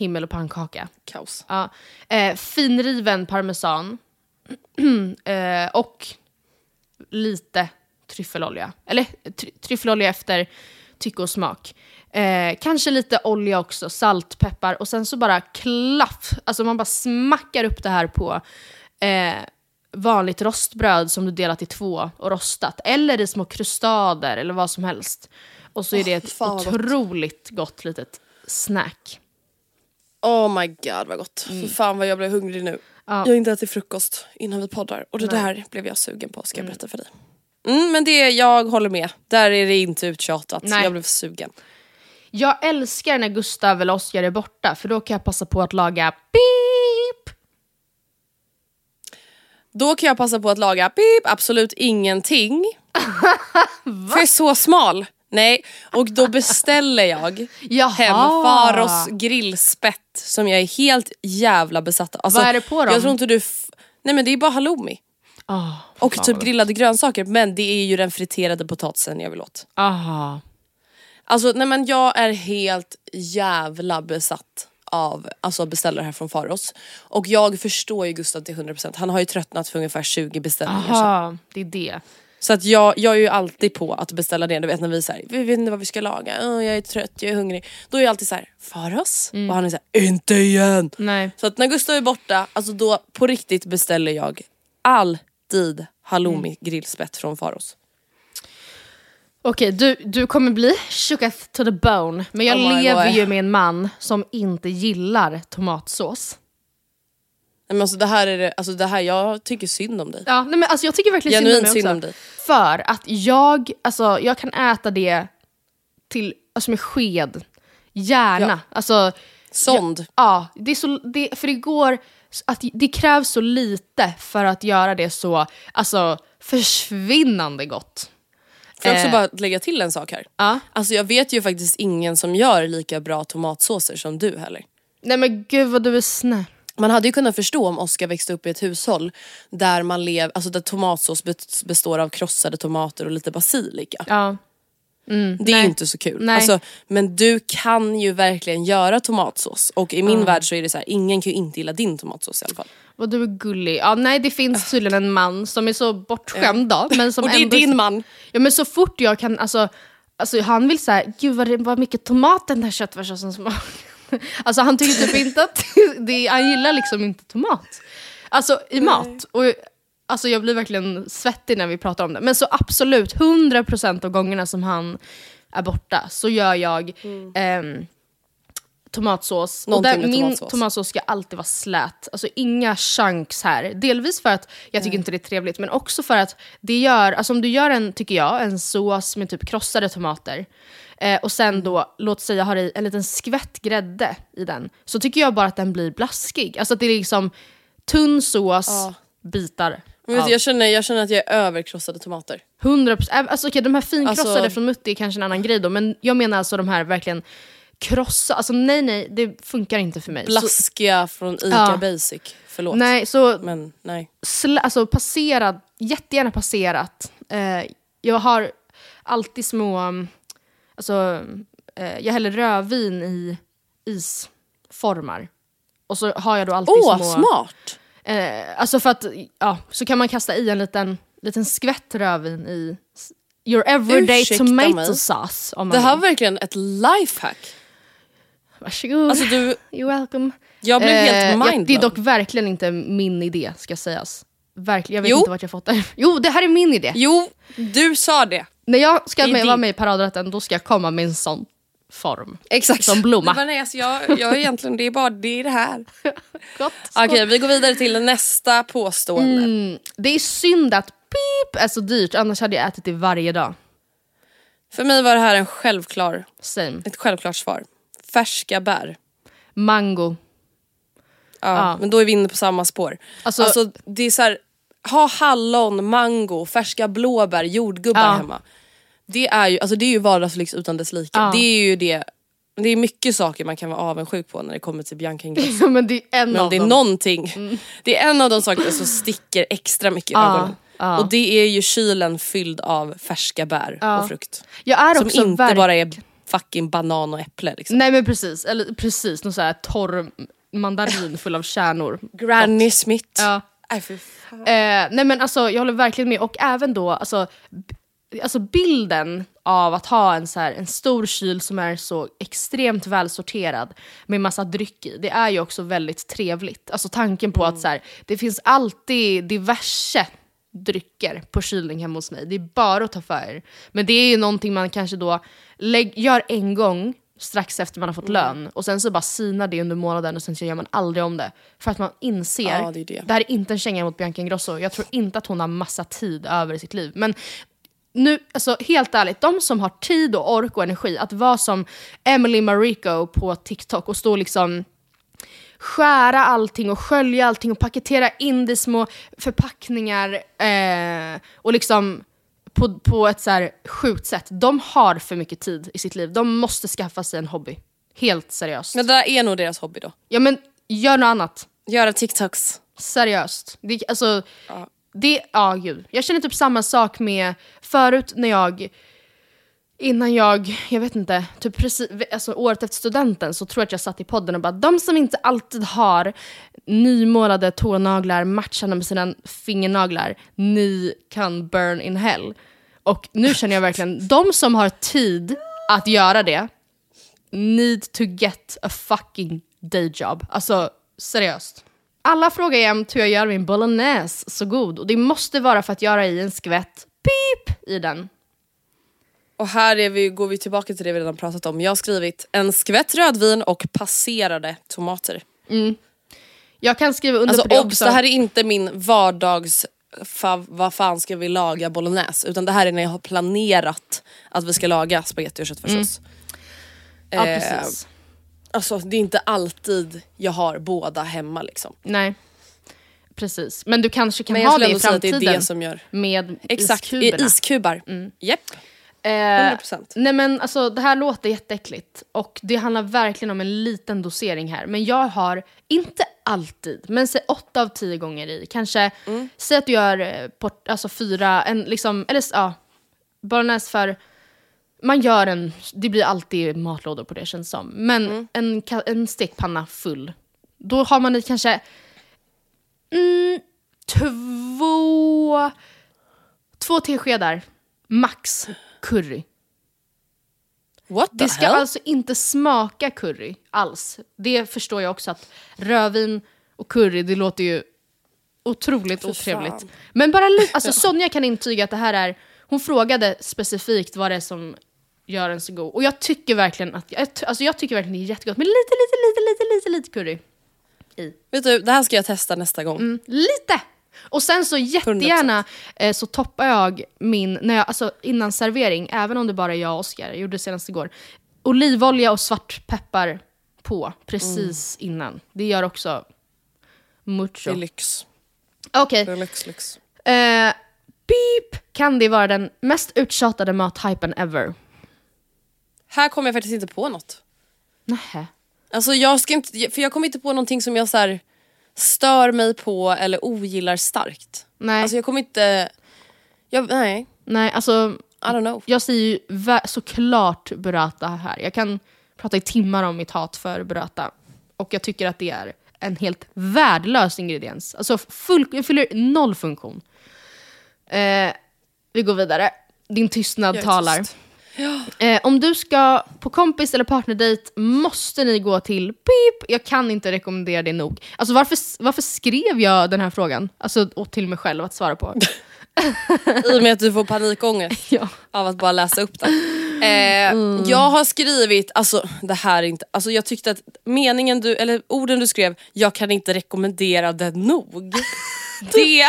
himmel och pannkaka. Kaos. Ja. Eh, finriven parmesan. eh, och lite tryffelolja. Eller try- tryffelolja efter tycke och smak. Eh, kanske lite olja också, salt, peppar och sen så bara klaff. Alltså man bara smackar upp det här på eh, vanligt rostbröd som du delat i två och rostat. Eller i små krustader eller vad som helst. Och så är det ett vad gott. otroligt gott litet snack. Oh my god vad gott. Fy fan vad jag blev hungrig nu. Ja. Jag har inte ätit frukost innan vi poddar och det där blev jag sugen på ska jag berätta för dig. Mm, men det, jag håller med. Där är det inte uttjatat. Nej. Jag blev sugen. Jag älskar när Gustav eller Oskar är borta för då kan jag passa på att laga beep. Då kan jag passa på att laga pip, absolut ingenting. För jag är så smal. Nej, och då beställer jag hem Faros grillspett som jag är helt jävla besatt av. Alltså, Vad är det på dem? Jag tror inte du... Nej men det är bara halloumi. Oh, Och typ grillade grönsaker men det är ju den friterade potatisen jag vill åt. Aha. Alltså nej men jag är helt jävla besatt av alltså beställare här från Faros. Och jag förstår ju Gustav till 100%, han har ju tröttnat för ungefär 20 beställningar sedan. Aha, det är det. Så att jag, jag är ju alltid på att beställa det, du vet när vi säger vi vet inte vad vi ska laga, Åh, jag är trött, jag är hungrig. Då är jag alltid så här: Faros? Och han är så här, inte igen! Nej. Så att när Gustav är borta, alltså då på riktigt beställer jag alltid halloumi grillspett från Faros. Okej, du, du kommer bli shooketh to the bone. Men jag Oh lever ju med en man som inte gillar tomatsås. Nej, Men alltså det här är det, alltså det här, jag tycker synd om dig. Ja, nej, men alltså, jag tycker verkligen Genuint synd om synd om dig. För att jag, alltså, jag kan äta det till, alltså med sked Gärna. Ja. Alltså, Sond. Ja, det är så, det, för det går... Att det krävs så lite för att göra det så alltså, försvinnande gott. Får jag också Eh. bara lägga till en sak här? Ja. Alltså jag vet ju faktiskt ingen som gör lika bra tomatsåser som du heller. Nej men gud vad du är snäll. Man hade ju kunnat förstå om Oskar växte upp i ett hushåll där man lev, alltså där tomatsås be- består av krossade tomater och lite basilika. Ja. Det är nej. ju inte så kul. Alltså, men du kan ju verkligen göra tomatsås och i min Mm. värld så är det så här, ingen kan ju inte gilla din tomatsås i alla fall. Vad du är gullig. Ja, nej det finns tydligen en man som är så bortskämd då. Men som Och det är ändå din man. Ja men så fort jag kan, alltså, alltså han vill säga gud vad, det- vad mycket tomat den här köttfärssåsen smakar. Alltså han tycker typ inte att, det, han gillar liksom inte tomat. Alltså i mat. Och, alltså jag blir verkligen svettig när vi pratar om det. Men så absolut, 100% av gångerna som han är borta så gör jag ehm, tomatsås. Och Någonting där, med min tomatsås. tomatsås ska alltid vara slät. Alltså inga chunks här. Delvis för att jag tycker inte det är trevligt men också för att det gör, alltså om du gör en, tycker jag, en sås med typ krossade tomater eh, och sen Mm. då, låt säga har i en liten skvätt grädde i den, så tycker jag bara att den blir blaskig. Alltså att det är liksom tunn sås, Ja. bitar. Men vet du, jag, känner, jag känner att jag är över krossade tomater. 100%. Äh, Alltså, okej, de här finkrossade Alltså- från Mutti är kanske en annan grej då, men jag menar alltså de här verkligen krossa, alltså nej nej, det funkar inte för mig. Så, Blaskiga från Ica Ja. Basic. Förlåt. nej, så Men nej. alltså passerat, jättegärna passerat. Eh, jag har alltid små, um, alltså eh, jag häller rödvin i isformar. Och så har jag då alltid Åh, små... smart! Eh, alltså för att, ja, så kan man kasta i en liten, liten skvätt rödvin i your everyday Ursäkta tomato mig. sauce. Om man Det här var verkligen ett lifehack. Varsågod. Alltså du, You're welcome. jag blev helt Eh, jag- mindblown. Det är dock verkligen inte min idé ska sägas. Verkligen, jag vet Jo. inte vart jag fått det. Jo, det här är min idé. Jo, du sa det. När jag ska med, vara med i paradrätten, då ska jag komma med en sån form. Exakt. Som blomma. Nej, alltså, jag, jag är egentligen, det är bara det, är det här. Gott. Okej, vi går vidare till nästa påstående. Mm, det är synd att pip är så dyrt, annars hade jag ätit det varje dag. För mig var det här en självklar, Same. ett självklart svar. Färska bär. Mango. Ja, Ja. Men då är vi inne på samma spår. Alltså- Alltså, det är så här, ha hallon, mango, färska blåbär, jordgubbar Ja. hemma. Det är ju, alltså det är ju vardagslyx utan dess like. Ja. Det är ju det, det är mycket saker man kan vara avundsjuk på när det kommer till Bianca Ingrosso. men det är en Men av det är dem. någonting, det är en av de sakerna som sticker extra mycket i Ja, ögonen. ja. Och det är ju kylen fylld av färska bär Ja. och frukt. Jag är Som också inte verk- bara är fucking banan och äpple. Liksom. Nej men precis, eller precis, någon så här torr mandarin full av kärnor. Granny Smith. Ja. Aj, fy fan. Eh, nej men alltså jag håller verkligen med och även då alltså, b- alltså bilden av att ha en, så här, en stor kyl som är så extremt välsorterad med massa dryck i, det är ju också väldigt trevligt. Alltså tanken på att så här, det finns alltid diverse drycker på kylning hemma hos mig. Det är bara att ta för er. Men det är ju någonting man kanske då gör en gång strax efter man har fått lön och sen så bara sinar det under månaden och sen så gör man aldrig om det. För att man inser, Ja, det är det. det här är inte en känga mot Bianca Ingrosso, jag tror inte att hon har massa tid över i sitt liv. Men nu, alltså helt ärligt, de som har tid och ork och energi att vara som Emily Mariko på TikTok och stå liksom skära allting och skölja allting och paketera in det i små förpackningar eh, och liksom på, på ett så här sjukt sätt. De har för mycket tid i sitt liv. De måste skaffa sig en hobby. Helt seriöst. Men det där är nog deras hobby då. Ja men gör något annat. Göra TikToks. Seriöst. Det, alltså, det, ja gud. Jag känner typ samma sak med förut när jag Innan jag, jag vet inte, typ precis, alltså året efter studenten så tror jag att jag satt i podden och bara de som inte alltid har nymålade tånaglar matchande med sina fingernaglar, ni kan burn in hell. Och nu känner jag verkligen, de som har tid att göra det, need to get a fucking day job. Alltså seriöst. Alla frågar jämt hur jag gör min bolognese så god och det måste vara för att göra i en skvätt pip i den. Och här är vi, går vi tillbaka till det vi redan pratat om. Jag har skrivit en skvätt rödvin och passerade tomater. Jag kan skriva under Alltså på det obs, också. det här är inte min vardags fa, vad fan ska vi laga bolognese utan det här är när jag har planerat att vi ska laga spagetti och köttfärssås. Ja, Eh, precis. Alltså det är inte alltid jag har båda hemma liksom. Nej. Precis. Men du kanske kan Men ha det i det framtiden det som gör. med Exakt, iskuberna. iskubar. Japp. Eh, 100%. nej men alltså det här låter jätteäckligt och det handlar verkligen om en liten dosering här. Men jag har, inte alltid, men säg åtta av tio gånger i, kanske, säg att du gör eh, port, alltså fyra, en liksom, eller ja, bolognese för, man gör en, det blir alltid matlådor på det känns som. Men en, ka- en stekpanna full, då har man i kanske mm, två, två teskedar max curry. What the Det ska hell? alltså inte smaka curry alls. Det förstår jag också att rödvin och curry, det låter ju otroligt otrevligt. Men bara alltså Sonja kan intyga att det här är, hon frågade specifikt vad det är som gör den så god. Och jag tycker verkligen att, jag, alltså jag tycker verkligen det är jättegott med lite, lite, lite, lite, lite, lite curry. Vet du, det här ska jag testa nästa gång. Mm, lite! Och sen så jättegärna eh, så toppar jag min, när jag, alltså innan servering, även om det bara är jag och Oskar, jag gjorde det senast igår, olivolja och svartpeppar på precis innan. Det gör också Det mucho. är lyx. Okej, Det är lyx, lyx. eh, beep! Kan det vara den mest uttjatade mathypen ever? Här kommer jag faktiskt inte på något. Nähä. Alltså jag ska inte, för jag kommer inte på någonting som jag så här stör mig på eller ogillar starkt. Nej, Alltså jag kommer inte, jag, nej, nej alltså I don't know. jag säger ju såklart burrata här. Jag kan prata i timmar om mitt hat för burrata. Och jag tycker att det är en helt värdelös ingrediens. Alltså full, jag fyller noll funktion. Eh, vi går vidare. Din tystnad talar. tyst. Eh, om du ska på kompis eller partnerdejt måste ni gå till beep. Jag kan inte rekommendera det nog. Alltså varför, varför skrev jag den här frågan? Alltså och till mig själv att svara på. I och med att du får panikångest ja. av att bara läsa upp den. Eh, Jag har skrivit, alltså det här är inte, alltså jag tyckte att meningen du, eller orden du skrev, jag kan inte rekommendera det nog. Det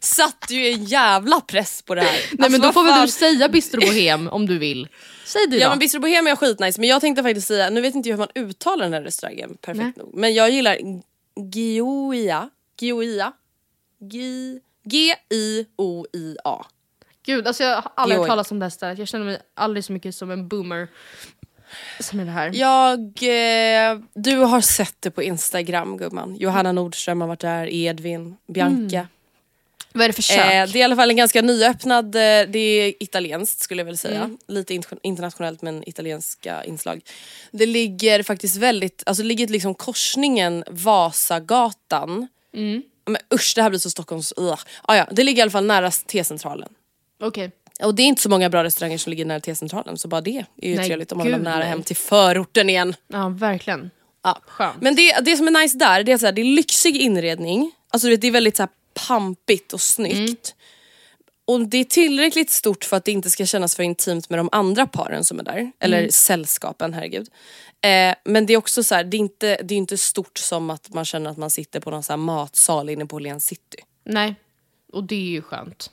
satte ju en jävla press på det här. Nej Alltså, men då vad får väl du säga Bistro Bohem om du vill. Säg det Ja då. men Bistro Bohem är skitnice men jag tänkte faktiskt säga, nu vet inte jag hur man uttalar den här restaurangen perfekt Nej. nog. Men jag gillar Gioia, Gioia, Gi- G-I-O-I-A. Gud, alltså jag har aldrig hört talas om det här stället. Jag känner mig aldrig så mycket som en boomer som är det här. Jag, eh, du har sett det på Instagram gumman. Johanna Nordström har varit där, Edvin, Bianca. Vad är det för kök? Eh, det är i alla fall en ganska nyöppnad, eh, det är italienskt skulle jag väl säga. Lite in- internationellt men italienska inslag. Det ligger faktiskt väldigt, alltså det ligger liksom korsningen Vasagatan. Men usch det här blir så Stockholms, uh. ah, ja, det ligger i alla fall nära T-centralen. Okej. Och det är inte så många bra restauranger som ligger nära T-centralen så bara det är ju Nej, trevligt om man vara nära hem till förorten igen. Ja, verkligen. Ja. Skönt. Men det, det som är nice där, det är, så här, det är lyxig inredning. Alltså det är väldigt så här, pampigt och snyggt. Och det är tillräckligt stort för att det inte ska kännas för intimt med de andra paren som är där. Eller sällskapen, herregud. Eh, men det är också så här, det är, inte, det är inte stort som att man känner att man sitter på någon så matsal inne på Åhléns city. Nej. Och det är ju skönt.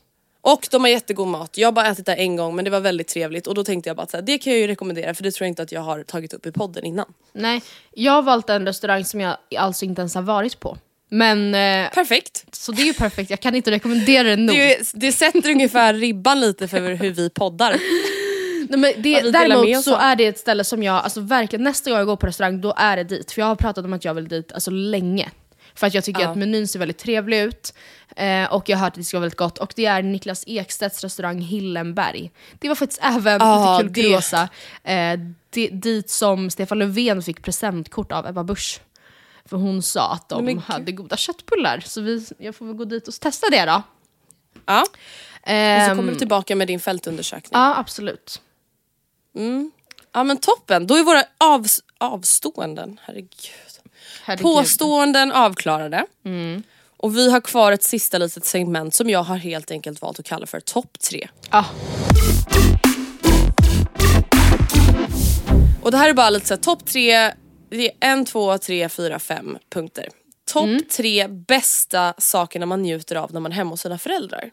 Och de har jättegod mat. Jag har bara ätit där en gång men det var väldigt trevligt och då tänkte jag bara att så här, det kan jag ju rekommendera för det tror jag inte att jag har tagit upp i podden innan. Nej, jag har valt en restaurang som jag alltså inte ens har varit på. Men, eh, Perfekt! så det är ju perfekt. Jag kan inte rekommendera det nog. Det, det sätter ungefär ribban lite för hur vi poddar. Nej, men det, däremot så är det ett ställe som jag, alltså verkligen nästa gång jag går på restaurang då är det dit. För jag har pratat om att jag vill dit alltså länge. För att jag tycker Ja. att menyn ser väldigt trevlig ut. Eh, och jag har hört att det ska vara väldigt gott. Och det är Niklas Ekstedts restaurang Hillenberg. Det var faktiskt även Ah, lite kul. Eh, det, dit som Stefan Löfven fick presentkort av Ebba Busch. För hon sa att de men hade goda köttbullar. Så vi, jag får väl gå dit och testa det då. Ja. Och så Ehm, kommer du tillbaka med din fältundersökning. Ja, absolut. Ja men toppen, då är våra av, avståenden, herregud. Herregud. Påståenden avklarade. Och vi har kvar ett sista litet segment som jag har helt enkelt valt att kalla för topp tre. Ja. Och det här är bara lite såhär, topp tre, det är en, två, tre, fyra, fem punkter. Topp tre bästa sakerna man njuter av när man är hemma hos sina föräldrar.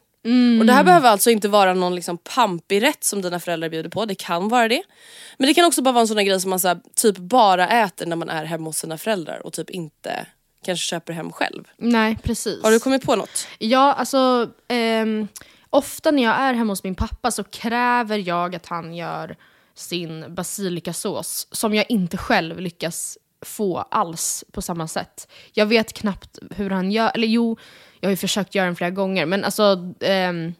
Och det här behöver alltså inte vara någon liksom pampig rätt som dina föräldrar bjuder på, det kan vara det. Men det kan också bara vara en sån grej som man så här, typ bara äter när man är hemma hos sina föräldrar och typ inte kanske köper hem själv. Nej, precis. Har du kommit på något? Ja, alltså ehm, ofta när jag är hemma hos min pappa så kräver jag att han gör sin basilikasås som jag inte själv lyckas få alls på samma sätt. Jag vet knappt hur han gör, eller jo, jag har ju försökt göra den flera gånger men alltså ehm,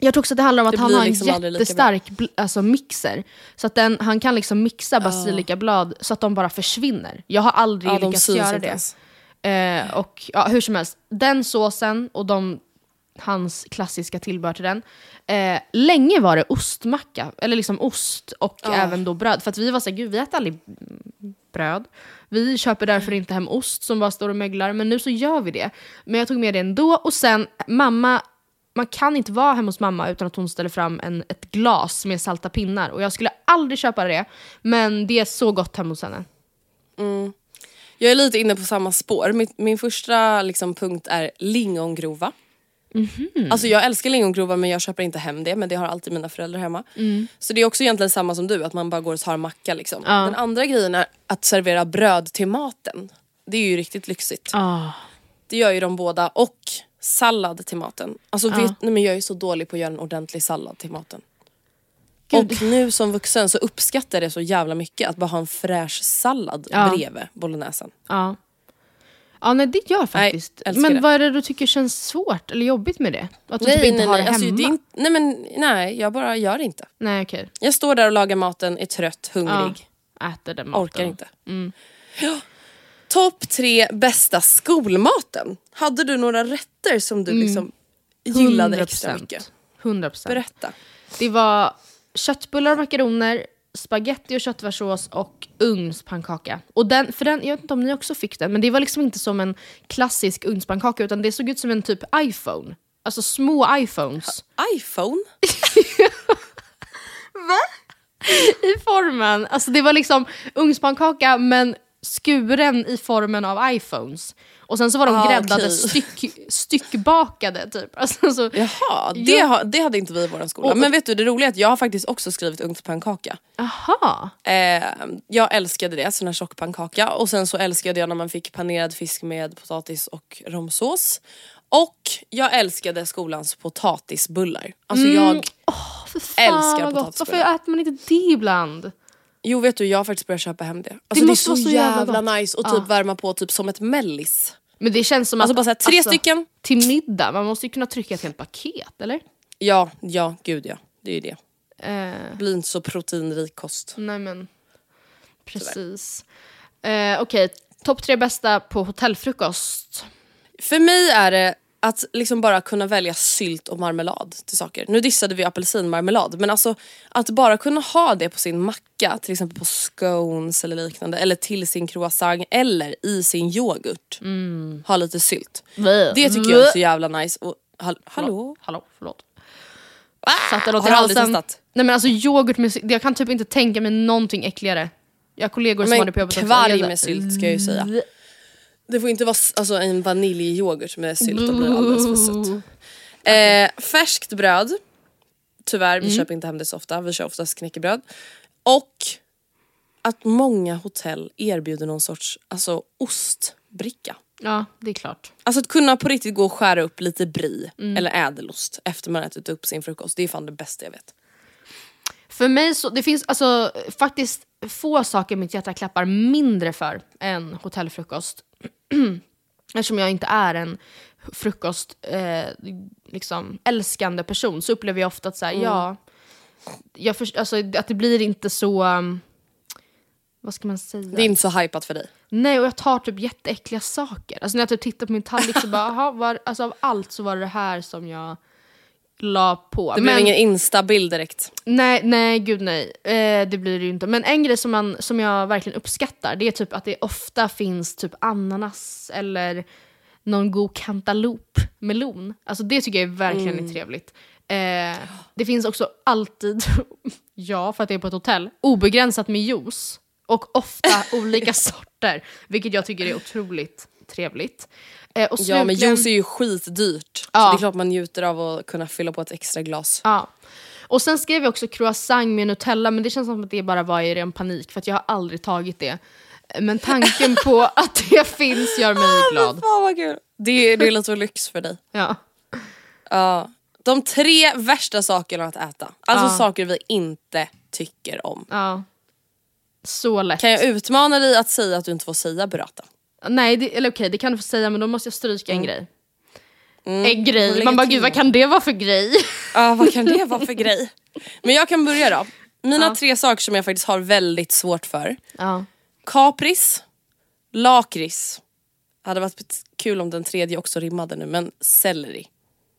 jag tror också att det handlar om att Det han blir har en liksom aldrig lika jättestark bl- alltså mixer. Så att den, han kan liksom mixa basilikablad så att de bara försvinner. Jag har aldrig Ja, de lyckats syns göra inte det. ens. Eh, och ja, hur som helst, den såsen och de, hans klassiska tillbehör till den. Eh, länge var det ostmacka, eller liksom ost och även då bröd. För att vi var såhär, gud vi äter aldrig mm, bröd. Vi köper därför inte hem ost som bara står och möglar, men nu så gör vi det. Men jag tog med det ändå och sen mamma, man kan inte vara hemma hos mamma utan att hon ställer fram en, ett glas med salta pinnar. Och jag skulle aldrig köpa det, men det är så gott hemma hos henne. Jag är lite inne på samma spår. Min, min första liksom, punkt är lingongrova. Alltså jag älskar lingongrova men jag köper inte hem det men det har alltid mina föräldrar hemma. Så det är också egentligen samma som du, att man bara går och tar en macka liksom. Den andra grejen är att servera bröd till maten. Det är ju riktigt lyxigt. Ah. Det gör ju de båda. Och sallad till maten. Alltså vet, nej, men jag är så dålig på att göra en ordentlig sallad till maten. Gud. Och nu som vuxen så uppskattar jag det så jävla mycket att bara ha en fräsch sallad Ja. bredvid bolognesen. Ja. Ja, nej det gör faktiskt. älskar men det. vad är det du tycker känns svårt eller jobbigt med det? Att du typ inte har det hemma? Alltså, det inte, nej men nej, jag bara gör det inte. Nej okej. Jag står där och lagar maten, är trött, hungrig, Ja. Äter den maten. orkar inte. Ja. Topp tre bästa skolmaten. Hade du några rätter som du liksom gillade extra 100%. mycket? 100%. Berätta. Det var köttbullar och makaroner, spaghetti och köttfärssås och ugnspannkaka. Och den, för den, jag vet inte om ni också fick den, men det var liksom inte som en klassisk ugnspannkaka utan det såg ut som en typ iPhone. Alltså små iPhones. iPhone? i formen. Alltså det var liksom ugnspannkaka men skuren i formen av iPhones. Och sen så var de Ah, gräddade okej. styck, styckbakade typ. Alltså, så, Jaha, det, ha, det hade inte vi i vår skola. Och- Men vet du det roliga är att jag har faktiskt också skrivit ugnspannkaka. aha. Eh, jag älskade det, sån här tjockpannkaka. Och sen så älskade jag när man fick panerad fisk med potatis och romsås. Och jag älskade skolans potatisbullar. Alltså jag, För fan Älskar potatisbullar. Varför äter man inte det ibland? Jo vet du jag har faktiskt börjat köpa hem det. Alltså det, är måste så, så jävla, jävla nice och typ värma på typ som ett mellis. Men det känns som Alltså att... bara så här, tre stycken. Till middag, man måste ju kunna trycka ett helt paket eller? Ja, ja gud ja. Det är ju det. Eh, Det blir inte så proteinrik kost. nej men... Precis. Eh, Okej, topp tre bästa på hotellfrukost. För mig är det att liksom bara kunna välja sylt och marmelad till saker. Nu dissade vi apelsinmarmelad men alltså att bara kunna ha det på sin macka, till exempel på scones eller liknande, eller till sin croissant eller i sin yoghurt. Ha lite sylt. Det tycker jag är så jävla nice. Och, hall- hallå? Hallå, förlåt. Satt den åt Har du aldrig halsen. Nej men alltså yoghurt med sylt, jag kan typ inte tänka mig någonting äckligare. Jag har kollegor som har Men det på jobbet kvarg med sylt ska jag ju säga. Det får inte vara alltså, en vaniljyoghurt med sylt, då blir det alldeles för sött. Eh, färskt bröd. Tyvärr, vi köper inte hem det så ofta. Vi kör oftast knäckebröd. Och att många hotell erbjuder någon sorts alltså, ostbricka. Ja, det är klart. Alltså att kunna på riktigt gå och skära upp lite brie eller ädelost efter man ätit upp sin frukost. Det är fan det bästa jag vet. För mig så, det finns alltså faktiskt få saker mitt hjärta klappar mindre för än hotellfrukost. Eftersom jag inte är en frukost eh, liksom, älskande person så upplever jag ofta att så här, ja, jag för, alltså, att det blir inte så, um, vad ska man säga? Det är inte så hypat för dig. Nej och jag tar typ jätteäckliga saker. Alltså när jag typ tittar på min tallrik så bara, aha, var, alltså av allt så var det det här som jag la på. Det blev ingen instabild direkt. Nej, nej gud nej. Eh, det blir det ju inte. Men en grej som, man, som jag verkligen uppskattar det är typ att det ofta finns typ ananas eller någon god cantaloupe-melon. Alltså det tycker jag är verkligen är trevligt. Eh, det finns också alltid, ja för att det är på ett hotell, obegränsat med juice. Och ofta olika sorter, vilket jag tycker är otroligt trevligt. Eh, och Ja men slutligen- juice är ju skitdyrt. Så Ja. det är klart man njuter av att kunna fylla på ett extra glas. Ja. Och sen skrev jag också croissant med Nutella men det känns som att det bara var i ren panik för att jag har aldrig tagit det. Men tanken på att det finns gör mig glad. Fan vad kul. Det, det är lite lyx för dig. Ja. Ja. De tre värsta sakerna att äta. Alltså Ja. saker vi inte tycker om. ja. Så lätt. Kan jag utmana dig att säga att du inte får säga burrata? Nej, det, eller okej det kan du få säga men då måste jag stryka en grej. En Får grej, man bara gud vad kan det vara för grej? Ja vad kan det vara för grej? Men jag kan börja då. Mina tre saker som jag faktiskt har väldigt svårt för. Ja. Kapris, lakrits. Hade varit kul om den tredje också rimmade nu men selleri.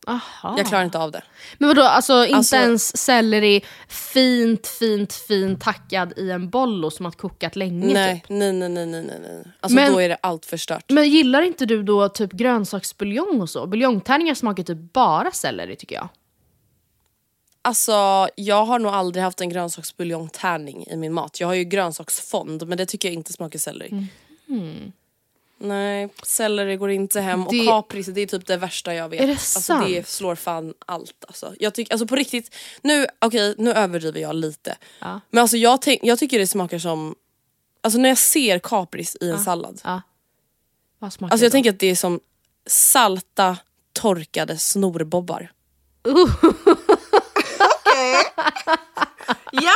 Aha. Jag klarar inte av det. Men vadå, alltså inte Alltså- ens selleri fint, fint, fint tackad i en bollo som har kokat länge Nej, typ? nej, nej, nej, nej, nej. Alltså Men- då är det allt förstört. Men gillar inte du då typ grönsaksbuljong och så? Buljongtärningar smakar typ bara selleri tycker jag. Alltså jag har nog aldrig haft en grönsaksbuljongtärning i min mat. Jag har ju grönsaksfond men det tycker jag inte smakar selleri. Nej, selleri går inte hem och Det- kapris det är typ det värsta jag vet. Är det alltså, sant? det slår fan allt alltså. Jag tycker, alltså på riktigt, nu, okej nu överdriver jag lite. Ja. Men alltså jag, tänk, jag tycker det smakar som, alltså när jag ser kapris i en sallad. Ja. Vad smakar Alltså jag då? tänker att det är som salta torkade snorbobbar. ja,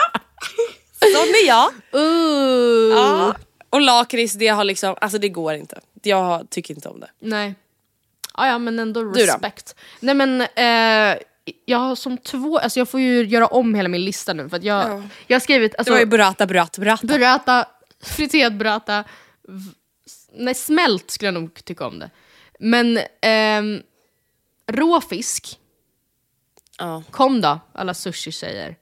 sån är jag. Uh. Ja. Och lakrits det har liksom, alltså det går inte. Jag tycker inte om det. Nej. Ja, ja men ändå då? respekt. Nej men eh, jag har som två, alltså jag får ju göra om hela min lista nu för att jag, Ja. jag har skrivit Det alltså, var ju burrata, burrata, burrata. burrata, friterad burrata, nej smält skulle jag nog tycka om det. Men ehm, rå fisk, Ja, kom då alla sushi-tjejer.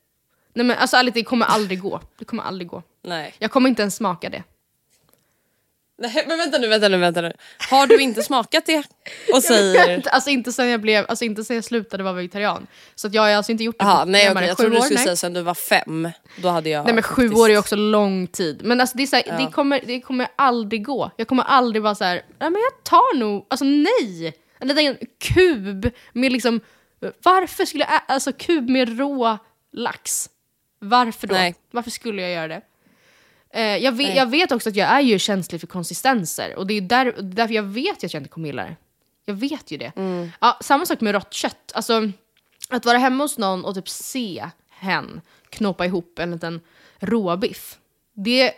Nej men alltså ärligt det kommer aldrig gå. Det kommer aldrig gå. nej. Jag kommer inte ens smaka det. Nej. Men vänta nu, vänta nu, vänta nu. Har du inte smakat det? Och säger... Alltså inte sen jag blev, alltså inte sen jag slutade vara vegetarian. Så att jag har alltså inte gjort det Jaha, på nej okej, jag trodde du skulle nej. säga sen du var fem. Då hade jag Nej men sju faktiskt- år är också lång tid. Men alltså det, är så här, det, kommer, det kommer aldrig gå. Jag kommer aldrig vara så här, nej men jag tar nog, alltså nej! En liten kub med liksom, varför skulle jag ä- alltså kub med rå lax? Varför då? Nej. Varför skulle jag göra det? Eh, jag, vet, jag vet också att jag är ju känslig för konsistenser och det är där, därför jag vet att jag inte kommer gilla det. Jag vet ju det. Ja, samma sak med rått kött. Alltså, att vara hemma hos någon och typ se hen knåpa ihop en liten råbiff. Det,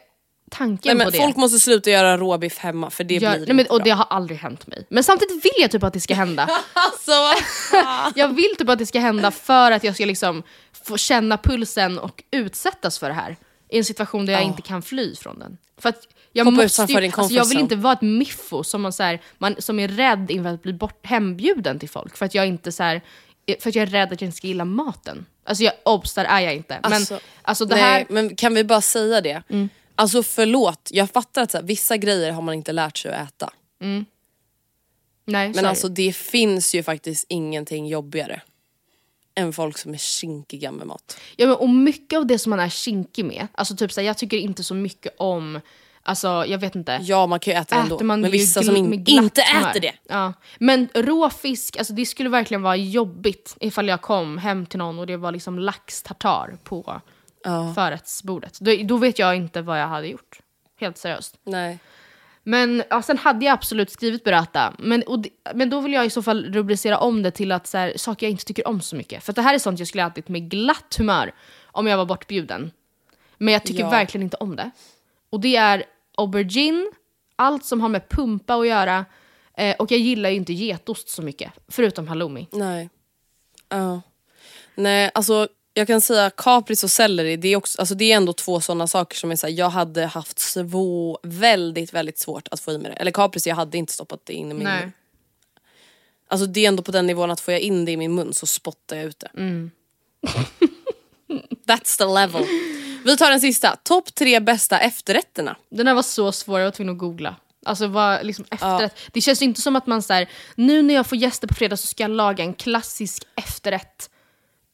tanken Nej på men det. folk måste sluta göra råbiff hemma för det gör- blir nej, men, inte och bra. det har aldrig hänt mig. Men samtidigt vill jag typ att det ska hända. Alltså, jag vill typ att det ska hända för att jag ska liksom få känna pulsen och utsättas för det här. I en situation där jag Ja. inte kan fly från den. För att jag, måste ju, alltså jag vill inte vara ett miffo som, man, så här, man, som är rädd inför att bli bort, hembjuden till folk. För att jag inte så här, för att jag är rädd att jag inte ska gilla maten. Alltså jag, obs, där är jag inte. Men Alltså, alltså, det nej, här... Mm. men kan vi bara säga det? Alltså förlåt, jag fattar att så här, vissa grejer har man inte lärt sig att äta. Nej, så är Men det. alltså det finns ju faktiskt ingenting jobbigare än folk som är kinkiga med mat. Ja, men, och mycket av det som man är kinkig med, alltså typ så här, jag tycker inte så mycket om, alltså jag vet inte. Ja man kan ju äta det ändå, man men vissa som in, inte äter det. Ja. Men rå fisk, alltså det skulle verkligen vara jobbigt ifall jag kom hem till någon och det var liksom lax tartar på Ja. förrättsbordet. Då, då vet jag inte vad jag hade gjort. Helt seriöst. Nej. Men ja, sen hade jag absolut skrivit burrata. Men, och, men då vill jag i så fall rubricera om det till att så här, saker jag inte tycker om så mycket. För det här är sånt jag skulle ätit med glatt humör om jag var bortbjuden. Men jag tycker Ja. verkligen inte om det. Och det är aubergine, allt som har med pumpa att göra. Eh, och jag gillar ju inte getost så mycket, förutom halloumi. Nej. Ja. Nej, alltså jag kan säga kapris och selleri, det är, också, alltså, det är ändå två sådana saker som är så här, jag hade haft svå, väldigt, väldigt svårt att få i mig det. Eller kapris, jag hade inte stoppat det in i min Nej. mun. Alltså det är ändå på den nivån att får jag in det i min mun så spottar jag ut det. Mm. That's the level. Vi tar den sista. Topp tre bästa efterrätterna. Den här var så svår, jag var tvungen att googla. Alltså vad liksom efterrätt. Det känns inte som att man så här, nu när jag får gäster på fredag så ska jag laga en klassisk efterrätt.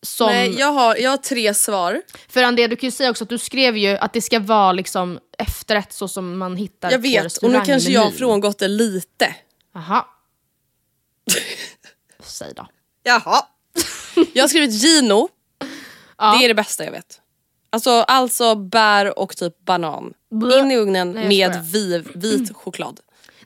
Som, Nej, jag har, jag har tre svar. För Andrea, du kan ju säga också att du skrev ju att det ska vara liksom efterrätt så som man hittar Jag vet, och nu kanske jag har frångått det lite. Jaha. Säg då. Jaha. Jag har skrivit Gino. Ja. Det är det bästa jag vet. Alltså, alltså bär och typ banan. Blä. In i ugnen Nej, med skojar. vi, vit choklad.